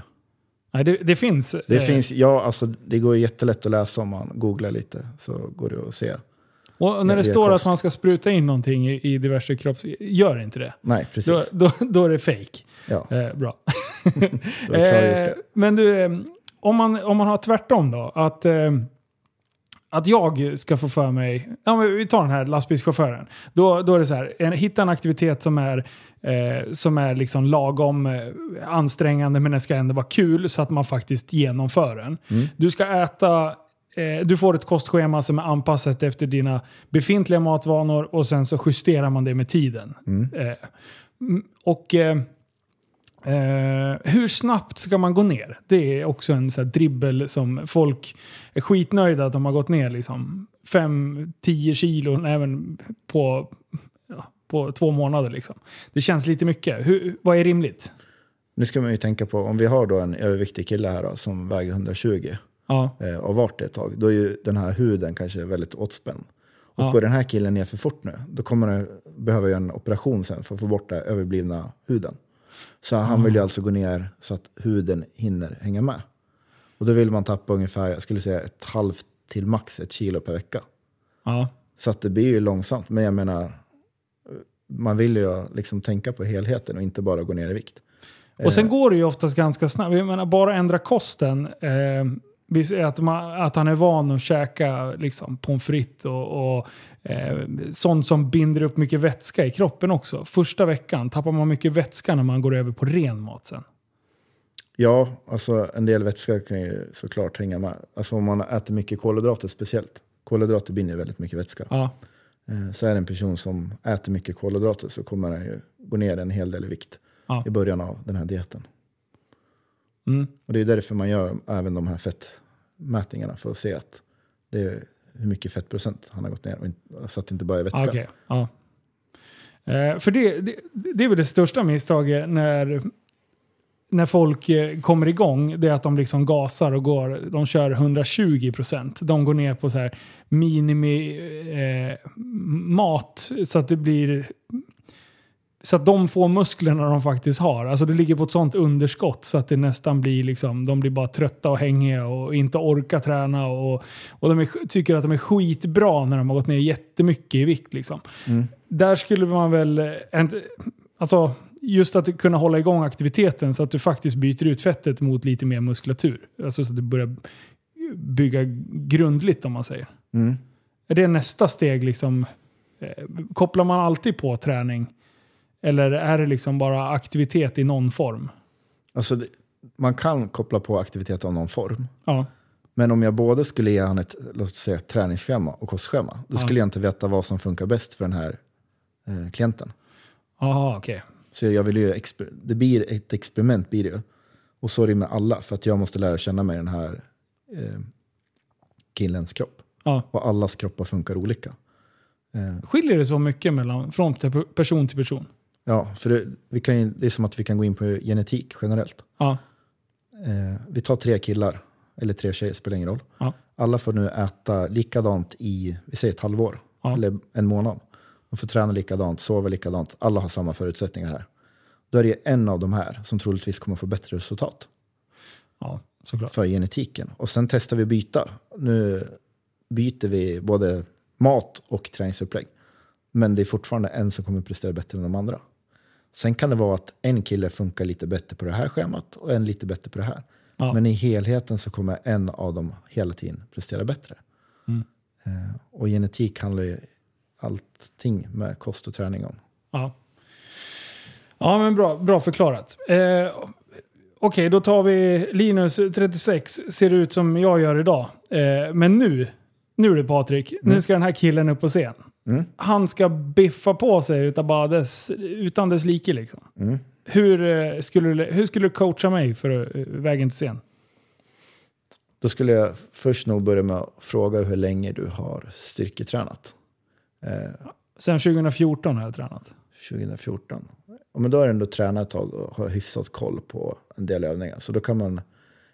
Nej, det, det finns. Det eh, finns, ja alltså det går ju jättelätt att läsa om man googlar lite så går det att se. Och när det står kost. att man ska spruta in någonting i, i diverse kropps... Gör inte det. Nej, Då, precis. då, då är det fake. Ja, Eh, bra. då Eh, men du, eh, om man, om man har tvärtom då? Att, eh, att jag ska få för mig, ja, men vi tar den här lastbilschauffören. Då, då är det så här, en, hitta en aktivitet som är, eh, som är liksom lagom eh, ansträngande men den ska ändå vara kul så att man faktiskt genomför den. Mm. Du ska äta du får ett kostschema som är anpassat efter dina befintliga matvanor och sen så justerar man det med tiden. Mm. Eh, mm, och eh, Eh, hur snabbt ska man gå ner? Det är också en så dribbel som folk är skitnöjda att de har gått ner liksom 5-10 kilo även på, ja, på två månader. Liksom. Det känns lite mycket. Hur, vad är rimligt? Nu ska man ju tänka på, om vi har då en överviktig kille här då, som väger 120 Ja, eh, och varit det ett tag, då är ju den här huden kanske väldigt åtspänd. Och Ja. går den här killen ner för fort nu, då kommer han behöva göra en operation sen för att få bort den överblivna huden. Så han vill ju alltså gå ner så att huden hinner hänga med. Och då vill man tappa ungefär, jag skulle säga ett halvt till max ett kilo per vecka. ja. Så att det blir ju långsamt. Men jag menar, man vill ju liksom tänka på helheten och inte bara gå ner i vikt. Och sen går det ju oftast ganska snabbt. Jag menar, bara ändra kosten. Eh, att, man, att han är van att käka liksom, pommes frites och, och eh, sånt som binder upp mycket vätska i kroppen också. Första veckan tappar man mycket vätska när man går över på ren mat sen. Ja, alltså en del vätska kan ju såklart hänga med. Alltså om man äter mycket kolhydrater speciellt. Kolhydrater binder väldigt mycket vätska. Ja, Eh, Så är det en person som äter mycket kolhydrater så kommer han ju gå ner en hel del i vikt Ja. i början av den här dieten. Mm. Och det är därför man gör även de här mätningarna för att se att det är hur mycket fettprocent han har gått ner, och så att det inte bara är vätska. Okay, ja. Eh, för det, det, det är väl det största misstaget när, när folk eh, kommer igång. Det är att de liksom gasar och går. De kör 120 procent. De går ner på så här minimi eh, mat så att det blir så att de får musklerna de faktiskt har. Alltså det ligger på ett sånt underskott så att det nästan blir liksom, de blir bara trötta och hängiga och inte orkar träna. Och, och de är, tycker att de är skitbra när de har gått ner jättemycket i vikt. Liksom. Där skulle man väl, alltså just att kunna hålla igång aktiviteten så att du faktiskt byter ut fettet mot lite mer muskulatur. Alltså så att du börjar bygga grundligt om man säger. Mm. Är det nästa steg liksom? Eh, kopplar man alltid på träning? Eller är det liksom bara aktivitet i någon form? Alltså, det, man kan koppla på aktivitet av någon form. Ja. Men om jag både skulle ge han ett låt säga, träningsschema och kostschema, då skulle jag inte veta vad som funkar bäst för den här eh, klienten. Jaha, okej. Så jag vill ju, det blir ett experiment blir det. Och så är det med alla, för att jag måste lära känna mig den här eh, killens kropp. Ja. Och allas kroppar funkar olika. Eh, Skiljer det så mycket mellan, från person till person? Ja, för det, vi kan ju, det är som att vi kan gå in på genetik generellt. Ja. Eh, vi tar tre killar, eller tre tjejer, spelar ingen roll. Ja. Alla får nu äta likadant i, vi säger ett halvår, Ja. eller en månad. De får träna likadant, sova likadant, alla har samma förutsättningar här. Då är det en av de här som troligtvis kommer få bättre resultat ja, såklart. för genetiken. Och sen testar vi byta. Nu byter vi både mat och träningsupplägg. Men det är fortfarande en som kommer prestera bättre än de andra. Sen kan det vara att en kille funkar lite bättre på det här schemat och en lite bättre på det här. Ja. Men i helheten så kommer en av dem hela tiden prestera bättre. Mm. Eh, och genetik handlar ju allting med kost och träning om. Ja, ja men bra, bra förklarat. Eh, Okej, då tar vi Linus 36. Ser ut som jag gör idag. Eh, men nu, nu är det Patrik. Nu ska den här killen upp på scen. Mm. Han ska biffa på sig utan, bara dess, utan dess like. Liksom. Mm. Hur, eh, skulle du, hur skulle du coacha mig för eh, vägen till scen? Då skulle jag först nog börja med att fråga hur länge du har styrketränat. Eh, Sen 2014 har jag tränat. 2014. Ja, men då har du ändå tränat ett tag och har hyfsat koll på en del övningar. Så då kan man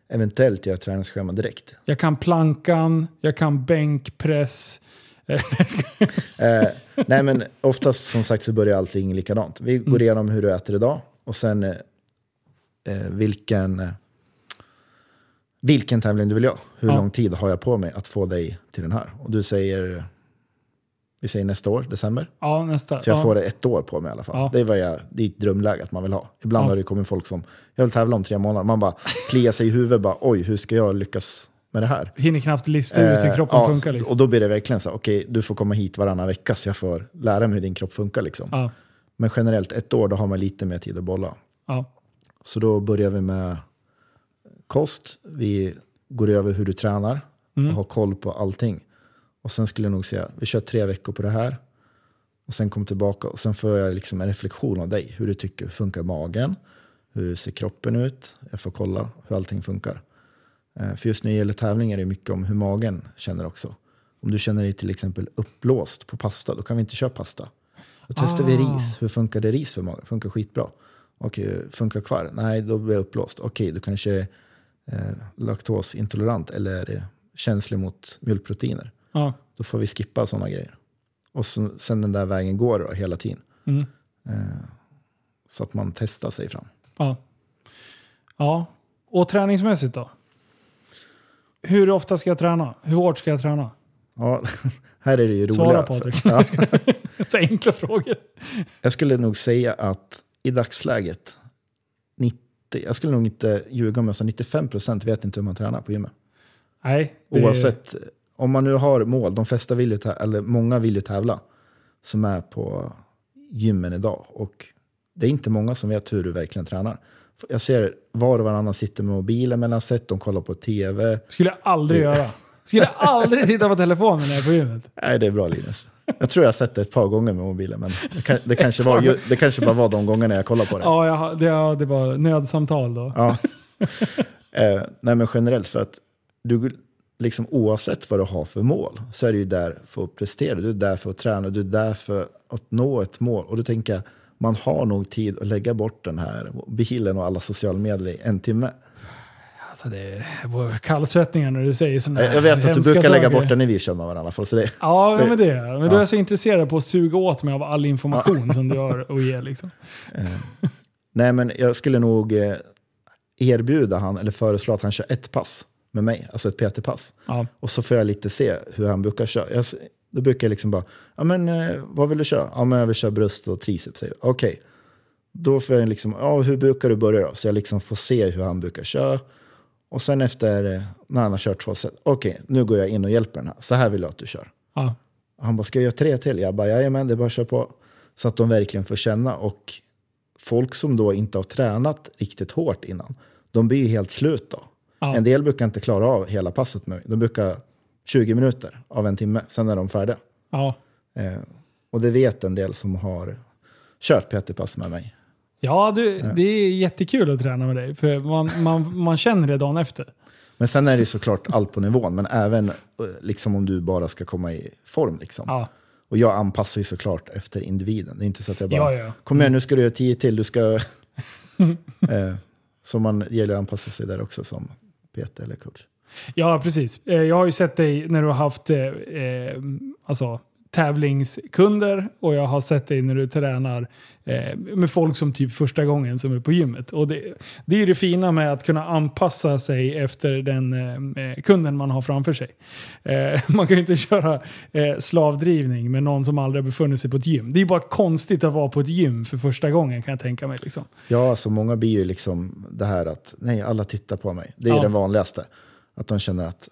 eventuellt göra träningsschema direkt. Jag kan plankan, jag kan bänkpress. Eh, nej men oftast som sagt så börjar allting likadant. Vi går igenom hur du äter idag och sen eh, eh, vilken, eh, vilken tävling du vill göra. Hur Ja. lång tid har jag på mig att få dig till den här? Och du säger, vi säger nästa år, december. ja, nästa. Så jag ja. får ett år på mig i alla fall. Ja. Det är vad jag, det är ett drömläge att man vill ha. Ibland har det kommit folk som, jag vill tävla om tre månader. Man bara kliar sig i huvudet, bara, oj hur ska jag lyckas med det här? Hinner knappt lista ut hur Eh, kroppen ja, funkar. Liksom. Och då blir det verkligen så, okej du får komma hit varannan vecka så jag får lära mig hur din kropp funkar. Liksom. Ja, Men generellt ett år, då har man lite mer tid att bolla. ja, Så då börjar vi med kost, vi går över hur du tränar Mm. och har koll på allting. Och sen skulle jag nog säga, vi kör tre veckor på det här. Och sen kommer tillbaka och sen får jag liksom en reflektion av dig. Hur du tycker, funkar magen? Hur ser kroppen ut? Jag får kolla hur allting funkar. Eh, För just när det gäller tävlingar är det mycket om hur magen känner också. Om du känner dig till exempel uppblåst på pasta, då kan vi inte köra pasta. Då testar vi Ah. ris. Hur funkar det ris för magen? Funkar skitbra. Okej, funkar kvar? Nej, då blir jag uppblåst. Okej, du kanske är eh, laktosintolerant eller känslig mot mjölkproteiner. ja. Då får vi skippa sådana grejer. Och så, sen den där vägen går då, hela tiden. Mm. Eh, så att man testar sig fram. Ja. ja. Och träningsmässigt då? Hur ofta ska jag träna? Hur hårt ska jag träna? Ja, här är det ju roliga. Svara, Patrik. Ja, Så enkla frågor. jag skulle nog säga att i dagsläget, 90, jag skulle nog inte ljuga om jag sa 95% vet inte hur man tränar på gymmet. Nej. det- Oavsett, om man nu har mål, de flesta vill ju eller många vill ju tävla, som är på gymmen idag. Och det är inte många som vet hur du verkligen tränar. Jag ser var och varannan sitter med mobilen mellan set, de kollar på tv. Skulle jag aldrig göra. Skulle jag aldrig titta på telefonen när jag är på gymmet. Nej, det är bra Linus. Jag tror jag har sett det ett par gånger med mobilen, men det, kan, det, kanske, var, ju- det kanske bara var de gångerna jag kollade på det. Ja, jag, det, ja, det var nödsamtal då. Ja. eh, nej men generellt för att du, liksom oavsett vad du har för mål så är du ju där för att prestera. Du är där för att träna, du är där för att nå ett mål. Och då tänker jag, man har nog tid att lägga bort den här bilen och alla sociala medier i en timme. Alltså det var kallsvettningar när du säger sådana Jag vet att du brukar lägga bort den när vi kör med varandra. i alla fall, Så det, Ja, det, men det Men ja. du är så intresserad på att suga åt mig av all information ja. som du har att ge. Liksom. Nej, men jag skulle nog eh, erbjuda han, eller föreslå att han kör ett pass med mig, alltså ett PT-pass. Ja. Och så får jag lite se hur han brukar köra. Jag, då brukar jag liksom bara, ja men eh, vad vill du köra? Ja men jag vill köra bröst och triceps. Okej, okay. då får jag liksom, ja hur brukar du börja då? Så jag liksom får se hur han brukar köra. Och sen efter, eh, när han har kört två set, okej okay, nu går jag in och hjälper den här. Så här vill jag att du kör. Ja. Han bara, ska jag göra tre till? Jag bara, jajamän det är bara att köra på. Så att de verkligen får känna. Och folk som då inte har tränat riktigt hårt innan, de blir ju helt slut då. Ja. En del brukar inte klara av hela passet med mig. De brukar 20 minuter av en timme, sen är de färdiga. Ja. Eh, och det vet en del som har kört PT-pass med mig. Ja, du, det är jättekul att träna med dig. För man, man, man känner det dagen efter. Men sen är det såklart allt på nivån, men även eh, liksom om du bara ska komma i form. Liksom. Ja. Och jag anpassar ju såklart efter individen. Det är inte så att jag bara, ja, ja. kom igen nu ska du göra tio till, du ska... eh, så man gäller att anpassa sig där också som PT eller coach. Ja, precis. Eh, jag har ju sett dig när du har haft eh, eh, alltså, tävlingskunder och jag har sett dig när du tränar eh, med folk som typ första gången som är på gymmet. Och det, det är det fina med att kunna anpassa sig efter den eh, kunden man har framför sig. Eh, man kan ju inte köra slavdrivning med någon som aldrig befunnit sig på ett gym. Det är bara konstigt att vara på ett gym för första gången kan jag tänka mig. Liksom. Ja, alltså många blir ju liksom det här att nej, alla tittar på mig. Det är ja. det vanligaste. Att de känner att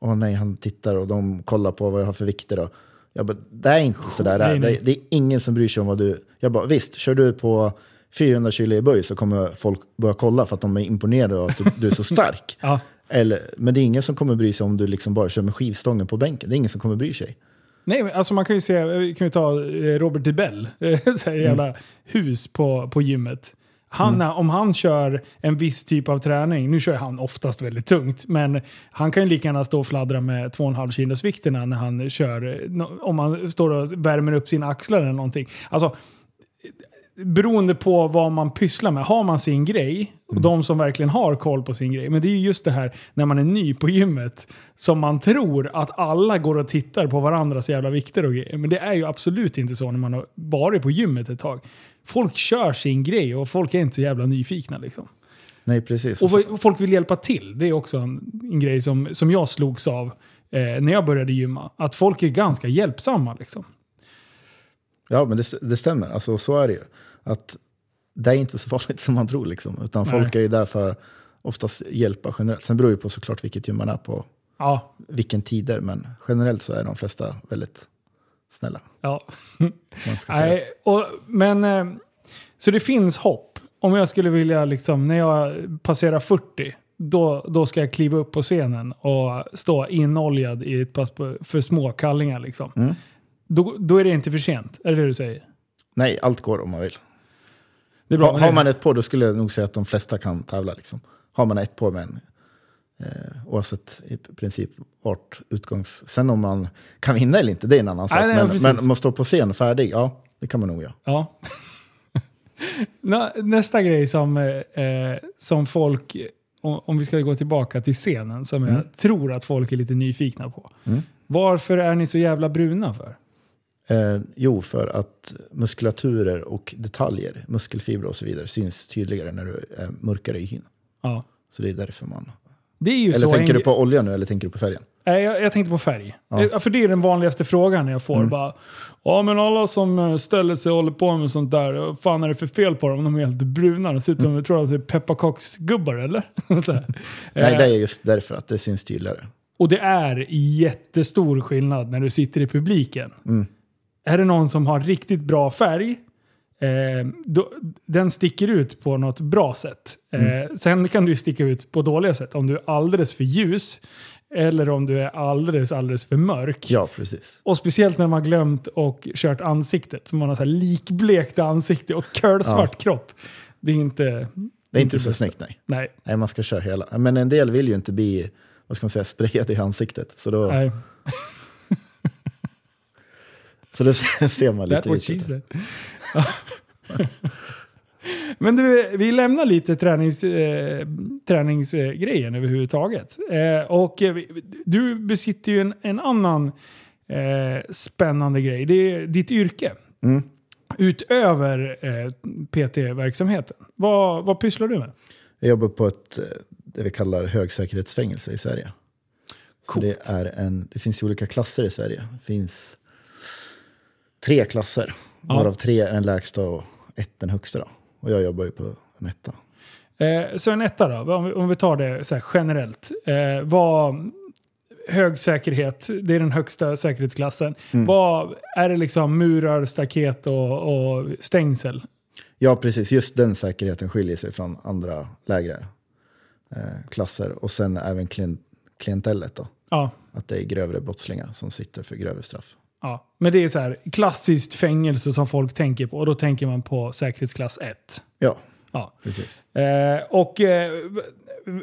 åh nej, han tittar och de kollar på vad jag har för vikter. Och jag bara, det är inte. Nej, nej. Det, det, är ingen som bryr sig om vad du... Jag bara, visst, kör du på 400 kilo i böj så kommer folk börja kolla för att de är imponerade av att du, du är så stark. ja. Eller, men det är ingen som kommer bry sig om du liksom bara kör med skivstången på bänken. Det är ingen som kommer bry sig. Nej, alltså man kan ju se, vi kan ju ta eh, Robert Dibell, så jävla mm. hus på, på gymmet. Han, mm. Om han kör en viss typ av träning, nu kör han oftast väldigt tungt, men han kan ju lika gärna stå och fladdra med 2,5 kilos vikterna när han kör, om han står och värmer upp sina axlar eller någonting. Alltså, beroende på vad man pysslar med. Har man sin grej, och mm. de som verkligen har koll på sin grej. Men det är just det här när man är ny på gymmet, som man tror att alla går och tittar på varandras jävla vikter och grejer. Men det är ju absolut inte så när man har varit på gymmet ett tag folk kör sin grej och folk är inte så jävla nyfikna. Liksom. Nej, precis. Och folk vill hjälpa till. Det är också en, en grej som, som jag slogs av eh, när jag började gymma. Att folk är ganska hjälpsamma. Liksom. Ja, men det, det stämmer. Alltså, så är det ju. Att det är inte så farligt som man tror. Liksom. Utan Nej. folk är ju där för oftast hjälpa generellt. Sen beror det på såklart vilket gym man är på. Ja. Vilken tider. Men generellt så är de flesta väldigt snälla. Ja. Nej, och, men, eh, så det finns hopp. Om jag skulle vilja, liksom, när jag passerar 40, då, då ska jag kliva upp på scenen och stå inoljad i ett pass för små kallingar. Liksom. Mm. Då, då är det inte för sent, är det det du säger? Nej, allt går om man vill. Bra, har, har man ett på, då skulle jag nog säga att de flesta kan tävla. Liksom. Har man ett på med en Eh, oavsett i princip vart utgångs... Sen om man kan vinna eller inte, det är en annan sak. Nej, men, men man står på scen färdig, ja, det kan man nog göra. Ja. Nästa grej som, eh, som folk, om vi ska gå tillbaka till scenen, som mm. jag tror att folk är lite nyfikna på. Mm. Varför är ni så jävla bruna för? Eh, jo, för att muskulaturer och detaljer, muskelfibrer och så vidare, syns tydligare när du är mörkare i hyn. Ja. Så det är därför man det är ju eller så tänker du på olja nu eller tänker du på färgen? Nej, jag, jag tänkte på färg. Ja. Eh, för det är den vanligaste frågan jag får. Mm. Bara, ja men alla som eh, ställer sig och håller på med sånt där, vad fan är det för fel på dem? De är helt bruna. De ser ut som, mm. tror att det är pepparkaksgubbar eller? Nej, det är eh. just därför att det syns tydligare. Och det är jättestor skillnad när du sitter i publiken. Mm. Är det någon som har riktigt bra färg, Eh, då, den sticker ut på något bra sätt. Eh, mm. Sen kan du sticka ut på dåliga sätt. Om du är alldeles för ljus eller om du är alldeles, alldeles för mörk. Ja, precis. Och speciellt när man har glömt och kört ansiktet. Så man har så här likblekt ansikte och kölsvart ja. kropp. Det är inte... Det är inte det så bästa. snyggt nej. Nej. Nej, man ska köra hela. Men en del vill ju inte bli, vad ska man säga, sprayad i ansiktet. Så då, Nej. så då ser man lite ut. Men du, vi lämnar lite tränings, eh, träningsgrejen överhuvudtaget. Eh, och eh, du besitter ju en, en annan eh, spännande grej. Det är ditt yrke. Mm. Utöver eh, PT-verksamheten. Vad, vad pysslar du med? Jag jobbar på ett, eh, det vi kallar högsäkerhetsfängelse i Sverige. Så Coolt. det, är en, det finns ju olika klasser i Sverige. Det finns tre klasser, Ja. varav tre är den lägsta och ett den högsta. Då. Och jag jobbar ju på en etta. Eh, så en etta då, om vi, om vi tar det så generellt. Eh, vad, hög säkerhet, det är den högsta säkerhetsklassen. Mm. Vad Är det liksom murar, staket och, och stängsel? Ja, precis. Just den säkerheten skiljer sig från andra lägre eh, klasser. Och sen även klien, klientellet då. Ja, Att det är grövre brottslingar som sitter för grövre straff. Ja. Men det är så här klassiskt fängelse som folk tänker på. Och då tänker man på säkerhetsklass 1. Ja, Ja. precis. Eh, och eh,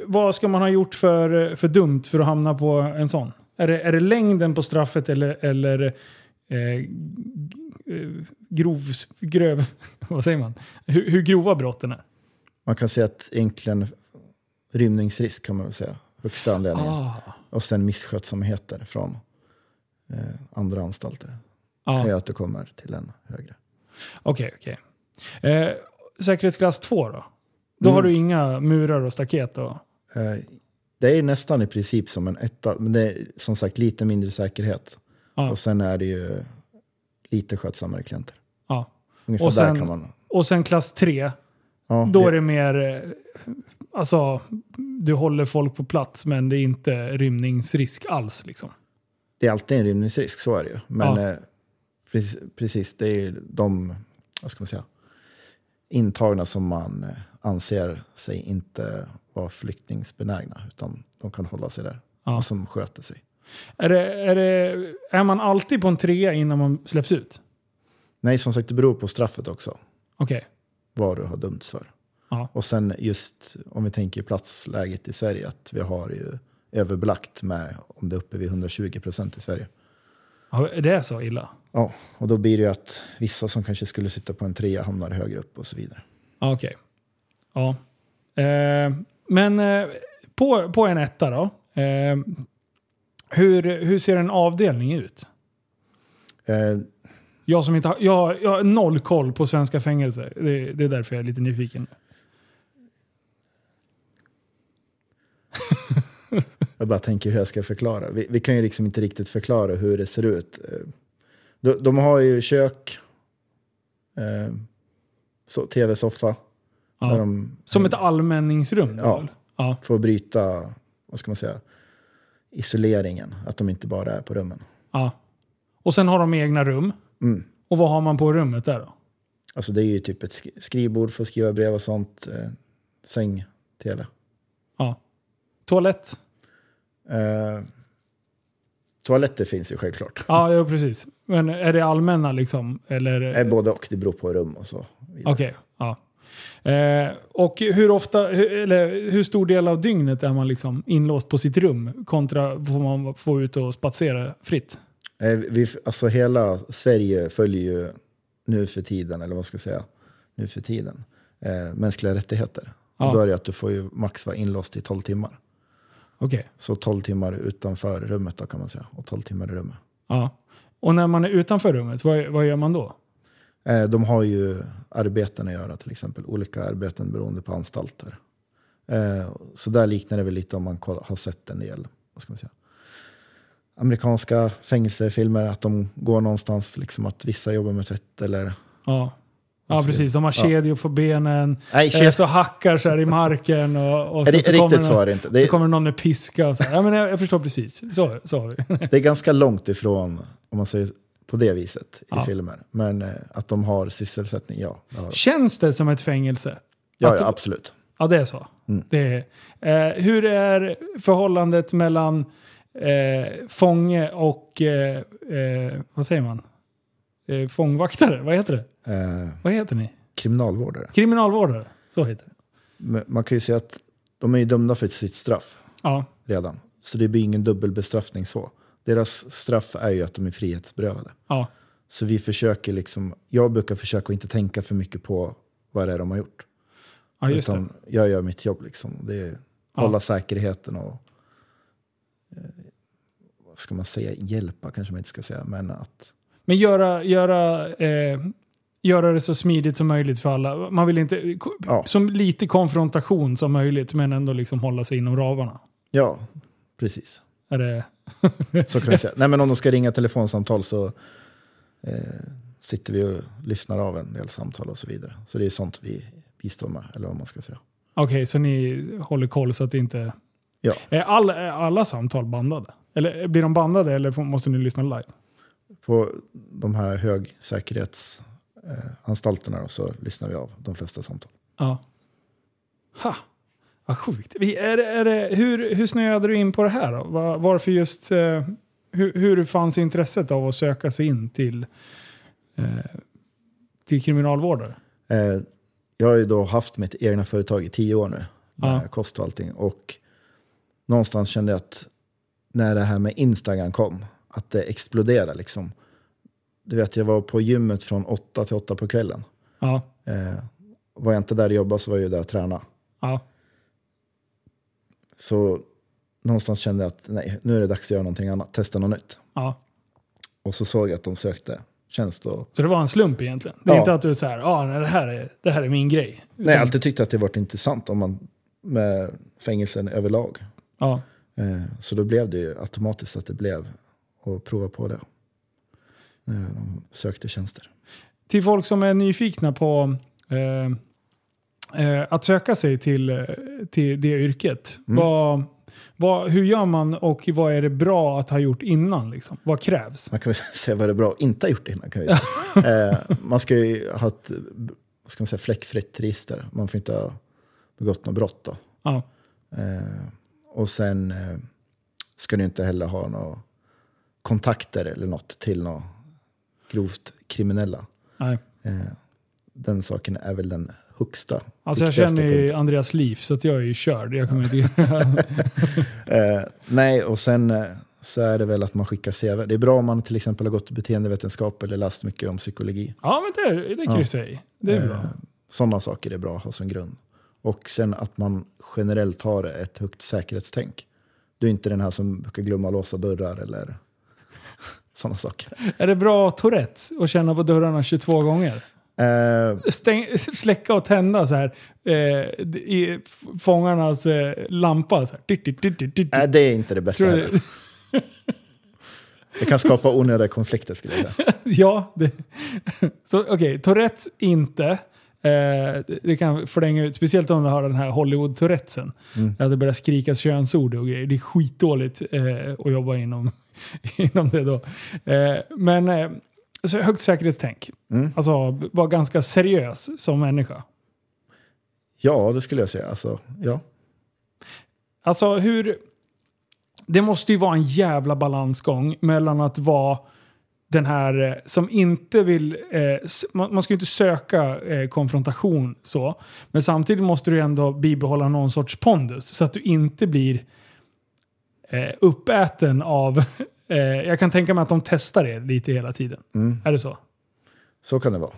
vad ska man ha gjort för, för dumt för att hamna på en sån? Är det, är det längden på straffet eller, eller eh, grov, gröv, vad säger man? Hur, hur grova brotten är? Man kan säga att egentligen rymningsrisk kan man väl säga. Högsta anledningen. Ah, Och sen misskötsamheter från andra anstalter. kan ja, göra att du kommer till en högre. okej, okej. Eh, säkerhetsklass 2 då? Då har Mm. du inga murar och staket då? Eh, det är nästan i princip som en etta, men det är som sagt lite mindre säkerhet. Ja. Och sen är det ju lite skötsammare klienter. Ja. Ungefär Och sen- där kan man... Och sen klass 3, Ja, då det- är det mer... eh, Alltså, du håller folk på plats men det är inte rymningsrisk alls liksom. Det är alltid en rymningsrisk, så är det ju. Men Ja. eh, precis, precis, det är ju de vad ska man säga, intagna som man eh, anser sig inte vara flyktingsbenägna. Utan de kan hålla sig där. Ja. Och som sköter sig. Är, det, är, det, är man alltid på en trea innan man släpps ut? Nej, som sagt, det beror på straffet också. Okej. Vad du har dömts för. Ja. Och sen just om vi tänker platsläget i Sverige. Att vi har ju överbelagt med om det är uppe vid 120 procent i Sverige. Ja, det är så illa? Ja, och då blir det ju att vissa som kanske skulle sitta på en trea hamnar högre upp och så vidare. Okej. Ja. Eh, men eh, på, på en etta då. Eh, hur, hur ser en avdelning ut? Eh, Jag som inte har, jag, jag har noll koll på svenska fängelser. Det, det är därför jag är lite nyfiken. Jag bara tänker hur jag ska förklara. Vi, vi kan ju liksom inte riktigt förklara hur det ser ut. Eh, De, de har ju kök, eh, tv-soffa. Ja. de Som ett allmänningsrum? Ja. ja. får bryta, vad ska man säga, isoleringen. Att de inte bara är på rummen. ja. Och sen har de egna rum. Mm. Och vad har man på rummet där då? Alltså det är ju typ ett sk- skrivbord för att skriva brev och sånt. Eh, säng, tv. Ja. Toalett? Eh, toaletter finns ju självklart. Ja, ja, precis. Men är det allmänna liksom? Eller? Eh, både och, det beror på rum och så. Okej, ja. Eh, och hur ofta, hur, eller hur stor del av dygnet är man liksom inlåst på sitt rum kontra får man få ut och spatsera fritt? Eh, vi, alltså hela Sverige följer ju nu för tiden, eller vad ska jag säga, nu för tiden, eh, mänskliga rättigheter. Ja. Då är det att du får ju max vara inlåst i 12 timmar. Okej, Så 12 timmar utanför rummet då kan man säga, och 12 timmar i rummet. ja. Och när man är utanför rummet, vad, vad gör man då? Eh, de har ju arbeten att göra, till exempel olika arbeten beroende på anstalter. Eh, så där liknar det väl lite om man har sett en del, vad ska man säga, amerikanska fängelsefilmer, att de går någonstans, liksom att vissa jobbar med tvätt eller... Ja, ja så- precis. De har kedjor på benen, Nej, eh, shit. så hackar så här i marken och, och så, så någon, är det inte. Det så är, kommer någon med piska och så här. Ja, men jag, jag förstår precis. Så, så har vi. det är ganska långt ifrån, om man säger på det viset, i Ja. filmer. Men eh, att de har sysselsättning, ja. Det. Känns det som ett fängelse? Ja, ja, absolut. Ja, det är så. Mm. Det är, eh, hur är förhållandet mellan eh, fånge och, eh, eh, vad säger man? Eh, fångvaktare, vad heter det? Eh, Vad heter ni? kriminalvårdare. Kriminalvårdare, så heter det. Men man kan ju säga att de är ju dömda för sitt straff Ja. redan. Så det blir ingen dubbelbestraffning så. Deras straff är ju att de är frihetsberövade. Ja. Så vi försöker liksom, jag brukar försöka att inte tänka för mycket på vad det är de har gjort. ja, just det. Utan jag gör mitt jobb liksom. Det är Ja. hålla säkerheten och eh, vad ska man säga, hjälpa kanske man inte ska säga. Men att, Men göra, göra, eh, göra det så smidigt som möjligt för alla. Man vill inte... Ja. Som lite konfrontation som möjligt, men ändå liksom hålla sig inom ramarna. ja, precis. Är det... Så kan vi säga. Nej men om de ska ringa telefonsamtal så eh, sitter vi och lyssnar av en del samtal och så vidare. Så det är sånt vi bistår med, eller vad man ska säga. Okej, så ni håller koll så att det inte... Ja. Är alla, är alla samtal bandade? Eller blir de bandade eller måste ni lyssna live? På de här högsäkerhetsanstalterna då, så lyssnar vi av de flesta samtal. Ja. Ha! Vad sjukt. Är, det- är det, hur, hur snöade du in på det här då? Var, varför just... Eh, hur, hur fanns intresset av att söka sig in till, eh, till kriminalvårdare? Eh, jag har ju då haft mitt egna företag i tio år nu, med Ja. kost och allting. Och någonstans kände jag att när det här med Instagram kom, att det exploderade liksom. Du vet, jag var på gymmet från åtta till åtta på kvällen. Ja. Eh, var jag inte där och jobbade så var jag där och tränade. Ja. Så någonstans kände jag att nej, nu är det dags att göra någonting annat, testa något nytt. ja. Och så såg jag att de sökte tjänst. Och, Så det var en slump egentligen? Det är Ja. inte att du så här, ah, nej, det, här är, det här är min grej? nej, jag har alltid tyckt att det varit intressant om man, med fängelsen överlag. Ja. Eh, så då blev det ju automatiskt att det blev att prova på det. När de sökte tjänster. Till folk som är nyfikna på eh, eh, att söka sig till, eh, till det yrket. Mm. Vad, vad, hur gör man och vad är det bra att ha gjort innan? Liksom? Vad krävs? Man kan väl säga vad det är bra att inte ha gjort innan. Kan vi säga. eh, man ska ju ha ett vad ska man säga, fläckfritt register. Man får inte ha begått något brott. Då. Ja. Eh, och sen eh, ska du inte heller ha några kontakter eller något till några grovt kriminella. Nej. Eh, den saken är väl den högsta. Alltså jag känner ju. Andreas liv så att jag är ju körd. Jag kommer inte Eh, nej, och sen eh, så är det väl att man skickar CV. Det är bra om man till exempel har gått beteendevetenskap eller läst mycket om psykologi. Ja men det, det kryssar jag i. Det är bra. Eh, Sådana saker är bra att ha som grund. Och sen att man generellt har ett högt säkerhetstänk. Du är inte den här som brukar glömma att låsa dörrar eller sådana saker. Är det bra Tourettes att känna på dörrarna 22 gånger? Eh, Stäng, släcka och tända så här, eh, i fångarnas eh, lampa. Så här. Nej, det är inte det bästa heller. Det kan skapa onödiga konflikter skulle jag säga. ja, det, så okej. Tourettes inte. Eh, det- det kan förlänga ut, speciellt om du har den här Hollywood-tourettesen. Mm. Att det börjar skrikas könsord och grejer. Det är skitdåligt eh, att jobba inom, inom det då. Eh, men eh, så högt säkerhetstänk. Mm. Alltså vara ganska seriös som människa. Ja, det skulle jag säga. Alltså, ja. Alltså hur... Det måste ju vara en jävla balansgång mellan att vara den här eh, som inte vill... Eh, man ska ju inte söka eh, konfrontation så. Men samtidigt måste du ändå bibehålla någon sorts pondus så att du inte blir eh, uppäten av... Eh, jag kan tänka mig att de testar det lite hela tiden. Mm. Är det så? Så kan det vara.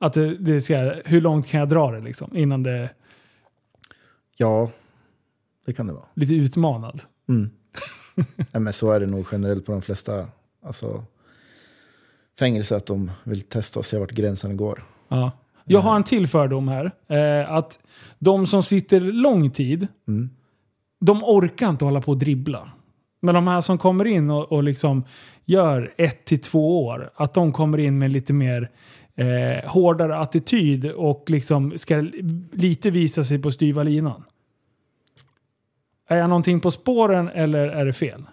Att det, det ska, hur långt kan jag dra det liksom? Innan det Ja, det kan det vara. lite utmanad. Mm. ja, men så är det nog generellt på de flesta alltså, fängelser, att de vill testa och se vart gränsen går. Ja. Jag har en till fördom här. Eh, att de som sitter lång tid, Mm. De orkar inte hålla på och dribbla. Men de här som kommer in och, och liksom gör ett till två år, att de kommer in med lite mer eh, hårdare attityd och liksom ska lite visa sig på styva linan. Är jag någonting på spåren eller är det fel?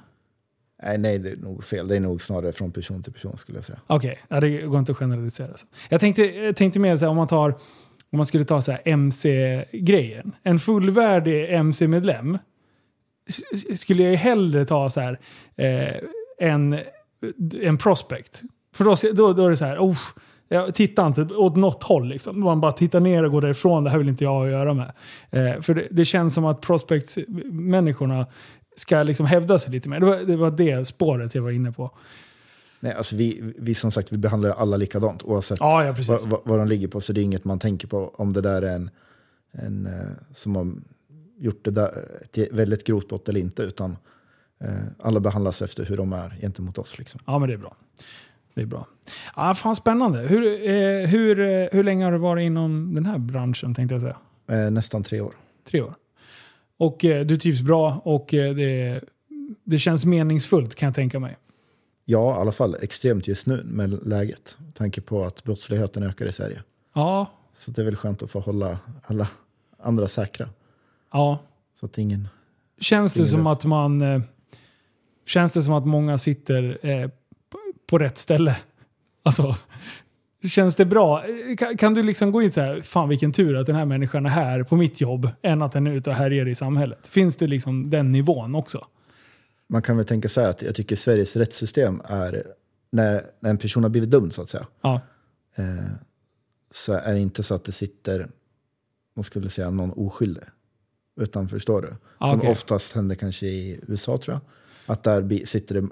Nej, nej, det är nog fel. Det är nog snarare från person till person skulle jag säga. Okej, ja, det går inte att generalisera. Så. Jag tänkte, jag tänkte mer så här, om man tar om man skulle ta så här MC-grejen. En fullvärdig MC-medlem skulle jag ju hellre ta så här eh, en, en prospect. För då, då, då är det så här, oh, Jag tittar inte åt något håll. Liksom. Man bara tittar ner och går därifrån. Det här vill inte jag ha att göra med. Eh, för det, det, känns som att prospects-människorna ska liksom hävda sig lite mer. Det var, det var det spåret jag var inne på. Nej, alltså vi, vi som sagt vi behandlar alla likadant oavsett Ja, ja, vad, vad, vad de ligger på. Så det är inget man tänker på om det där är en, en eh, som har gjort det där till väldigt grovt brott eller inte. Utan eh, alla behandlas efter hur de är gentemot oss. Liksom. Ja, men det är bra. Det är bra. Ja, fan spännande. Hur, eh, hur, eh, hur länge har du varit inom den här branschen tänkte jag säga? Eh, nästan tre år. Tre år. Och eh, du trivs bra och eh, det, det känns meningsfullt kan jag tänka mig. Ja, i alla fall extremt just nu med läget. Med tanke på att brottsligheten ökar i Sverige. Ja, Så det är väl skönt att få hålla alla andra säkra. Ja. Så att ingen... Känns det som att man... Eh, känns det som att många sitter eh, på, på rätt ställe? Alltså, känns det bra? Eh, Kan, kan du liksom gå in så här, fan vilken tur att den här människan är här på mitt jobb, än att den är ute och härjar i samhället? Finns det liksom den nivån också? Man kan väl tänka så här att jag tycker Sveriges rättssystem är... När, när en person har blivit dömd så att säga. Ja. Eh, så är det inte så att det sitter, vad skulle säga, någon oskyldig. Utan förstår du? Ah, Som okej. oftast händer kanske i USA tror jag. Att där sitter det,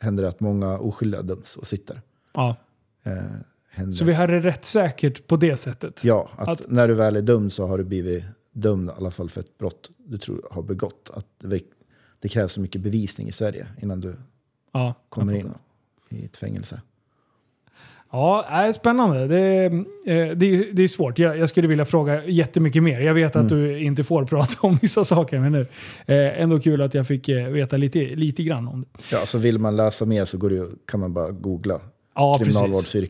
händer det att många oskyldiga döms och sitter. ja. Eh. Så vi har det rättssäkert på det sättet? Ja, att, att- när du väl är dömd så har du blivit dömd i alla fall för ett brott du tror har begått. Att det, det krävs så mycket bevisning i Sverige innan du Ja, kommer in i ett fängelse. Ja, är spännande. Det, är- eh, det, det är svårt. Jag, jag skulle vilja fråga jättemycket mer. Jag vet att du inte får prata om vissa saker, men nu. Eh, ändå kul att jag fick eh, veta lite, lite grann om det. Ja, alltså vill man läsa mer så går det, kan man bara googla Ja,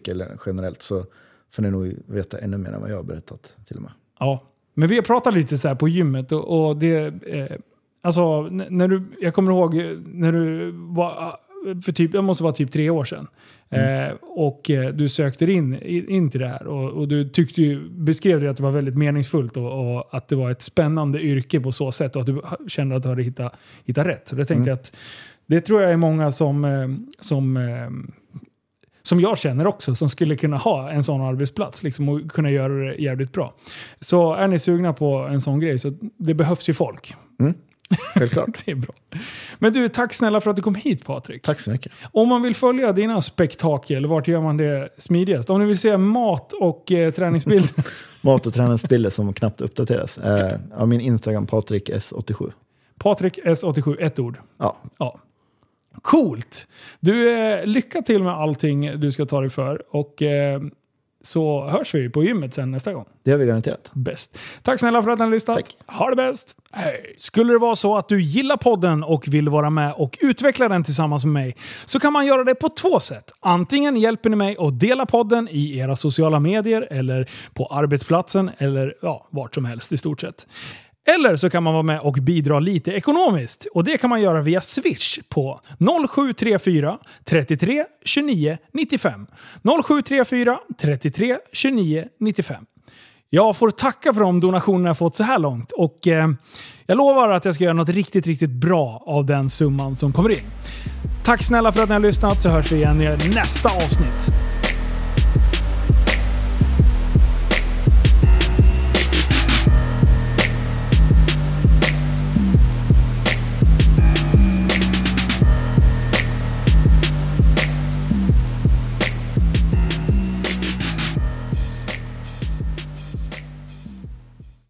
eller generellt så får ni nog veta ännu mer än vad jag har berättat till och med. Ja. Men vi har pratat lite så här på gymmet och, och det... Eh, alltså, när du, jag kommer ihåg när du var... För typ, det måste vara typ tre år sedan. Eh, och eh, du sökte in, in till det här. Och, och du tyckte ju, beskrev det att det var väldigt meningsfullt och, och att det var ett spännande yrke på så sätt. Och att du kände att du hade hittat, hittat rätt. Så det tänkte jag att det tror jag är många som, eh, som eh, som jag känner också, som skulle kunna ha en sån arbetsplats liksom, och kunna göra det jävligt bra. Så är ni sugna på en sån grej så det behövs ju folk. Självklart. Det är bra. Men du, tack snälla för att du kom hit Patrik. Tack så mycket. Om man vill följa dina spektakel, vart gör man det smidigast? Om ni vill se mat och eh, träningsbilder. Mat och träningsbilder som knappt uppdateras. Eh, ja, min Instagram Patrik S87. Patrik S87, ett ord. Ja, Ja. Coolt! Du, eh, lycka till med allting du ska ta dig för. Och eh, så hörs vi på gymmet sen nästa gång. det har vi garanterat. bäst. Tack snälla för att ni har lyssnat. Tack. Ha det bäst. Hej. Skulle det vara så att du gillar podden och vill vara med och utveckla den tillsammans med mig så kan man göra det på två sätt. Antingen hjälper ni mig att dela podden i era sociala medier eller på arbetsplatsen eller ja, vart som helst i stort sett. Eller så kan man vara med och bidra lite ekonomiskt. Och det kan man göra via Swish på 0734 33 29 95. 0734 33 29 95. Jag får tacka för de donationerna jag fått så här långt och eh, jag lovar att jag ska göra något riktigt, riktigt bra av den summan som kommer in. Tack snälla för att ni har lyssnat så hörs vi igen i nästa avsnitt.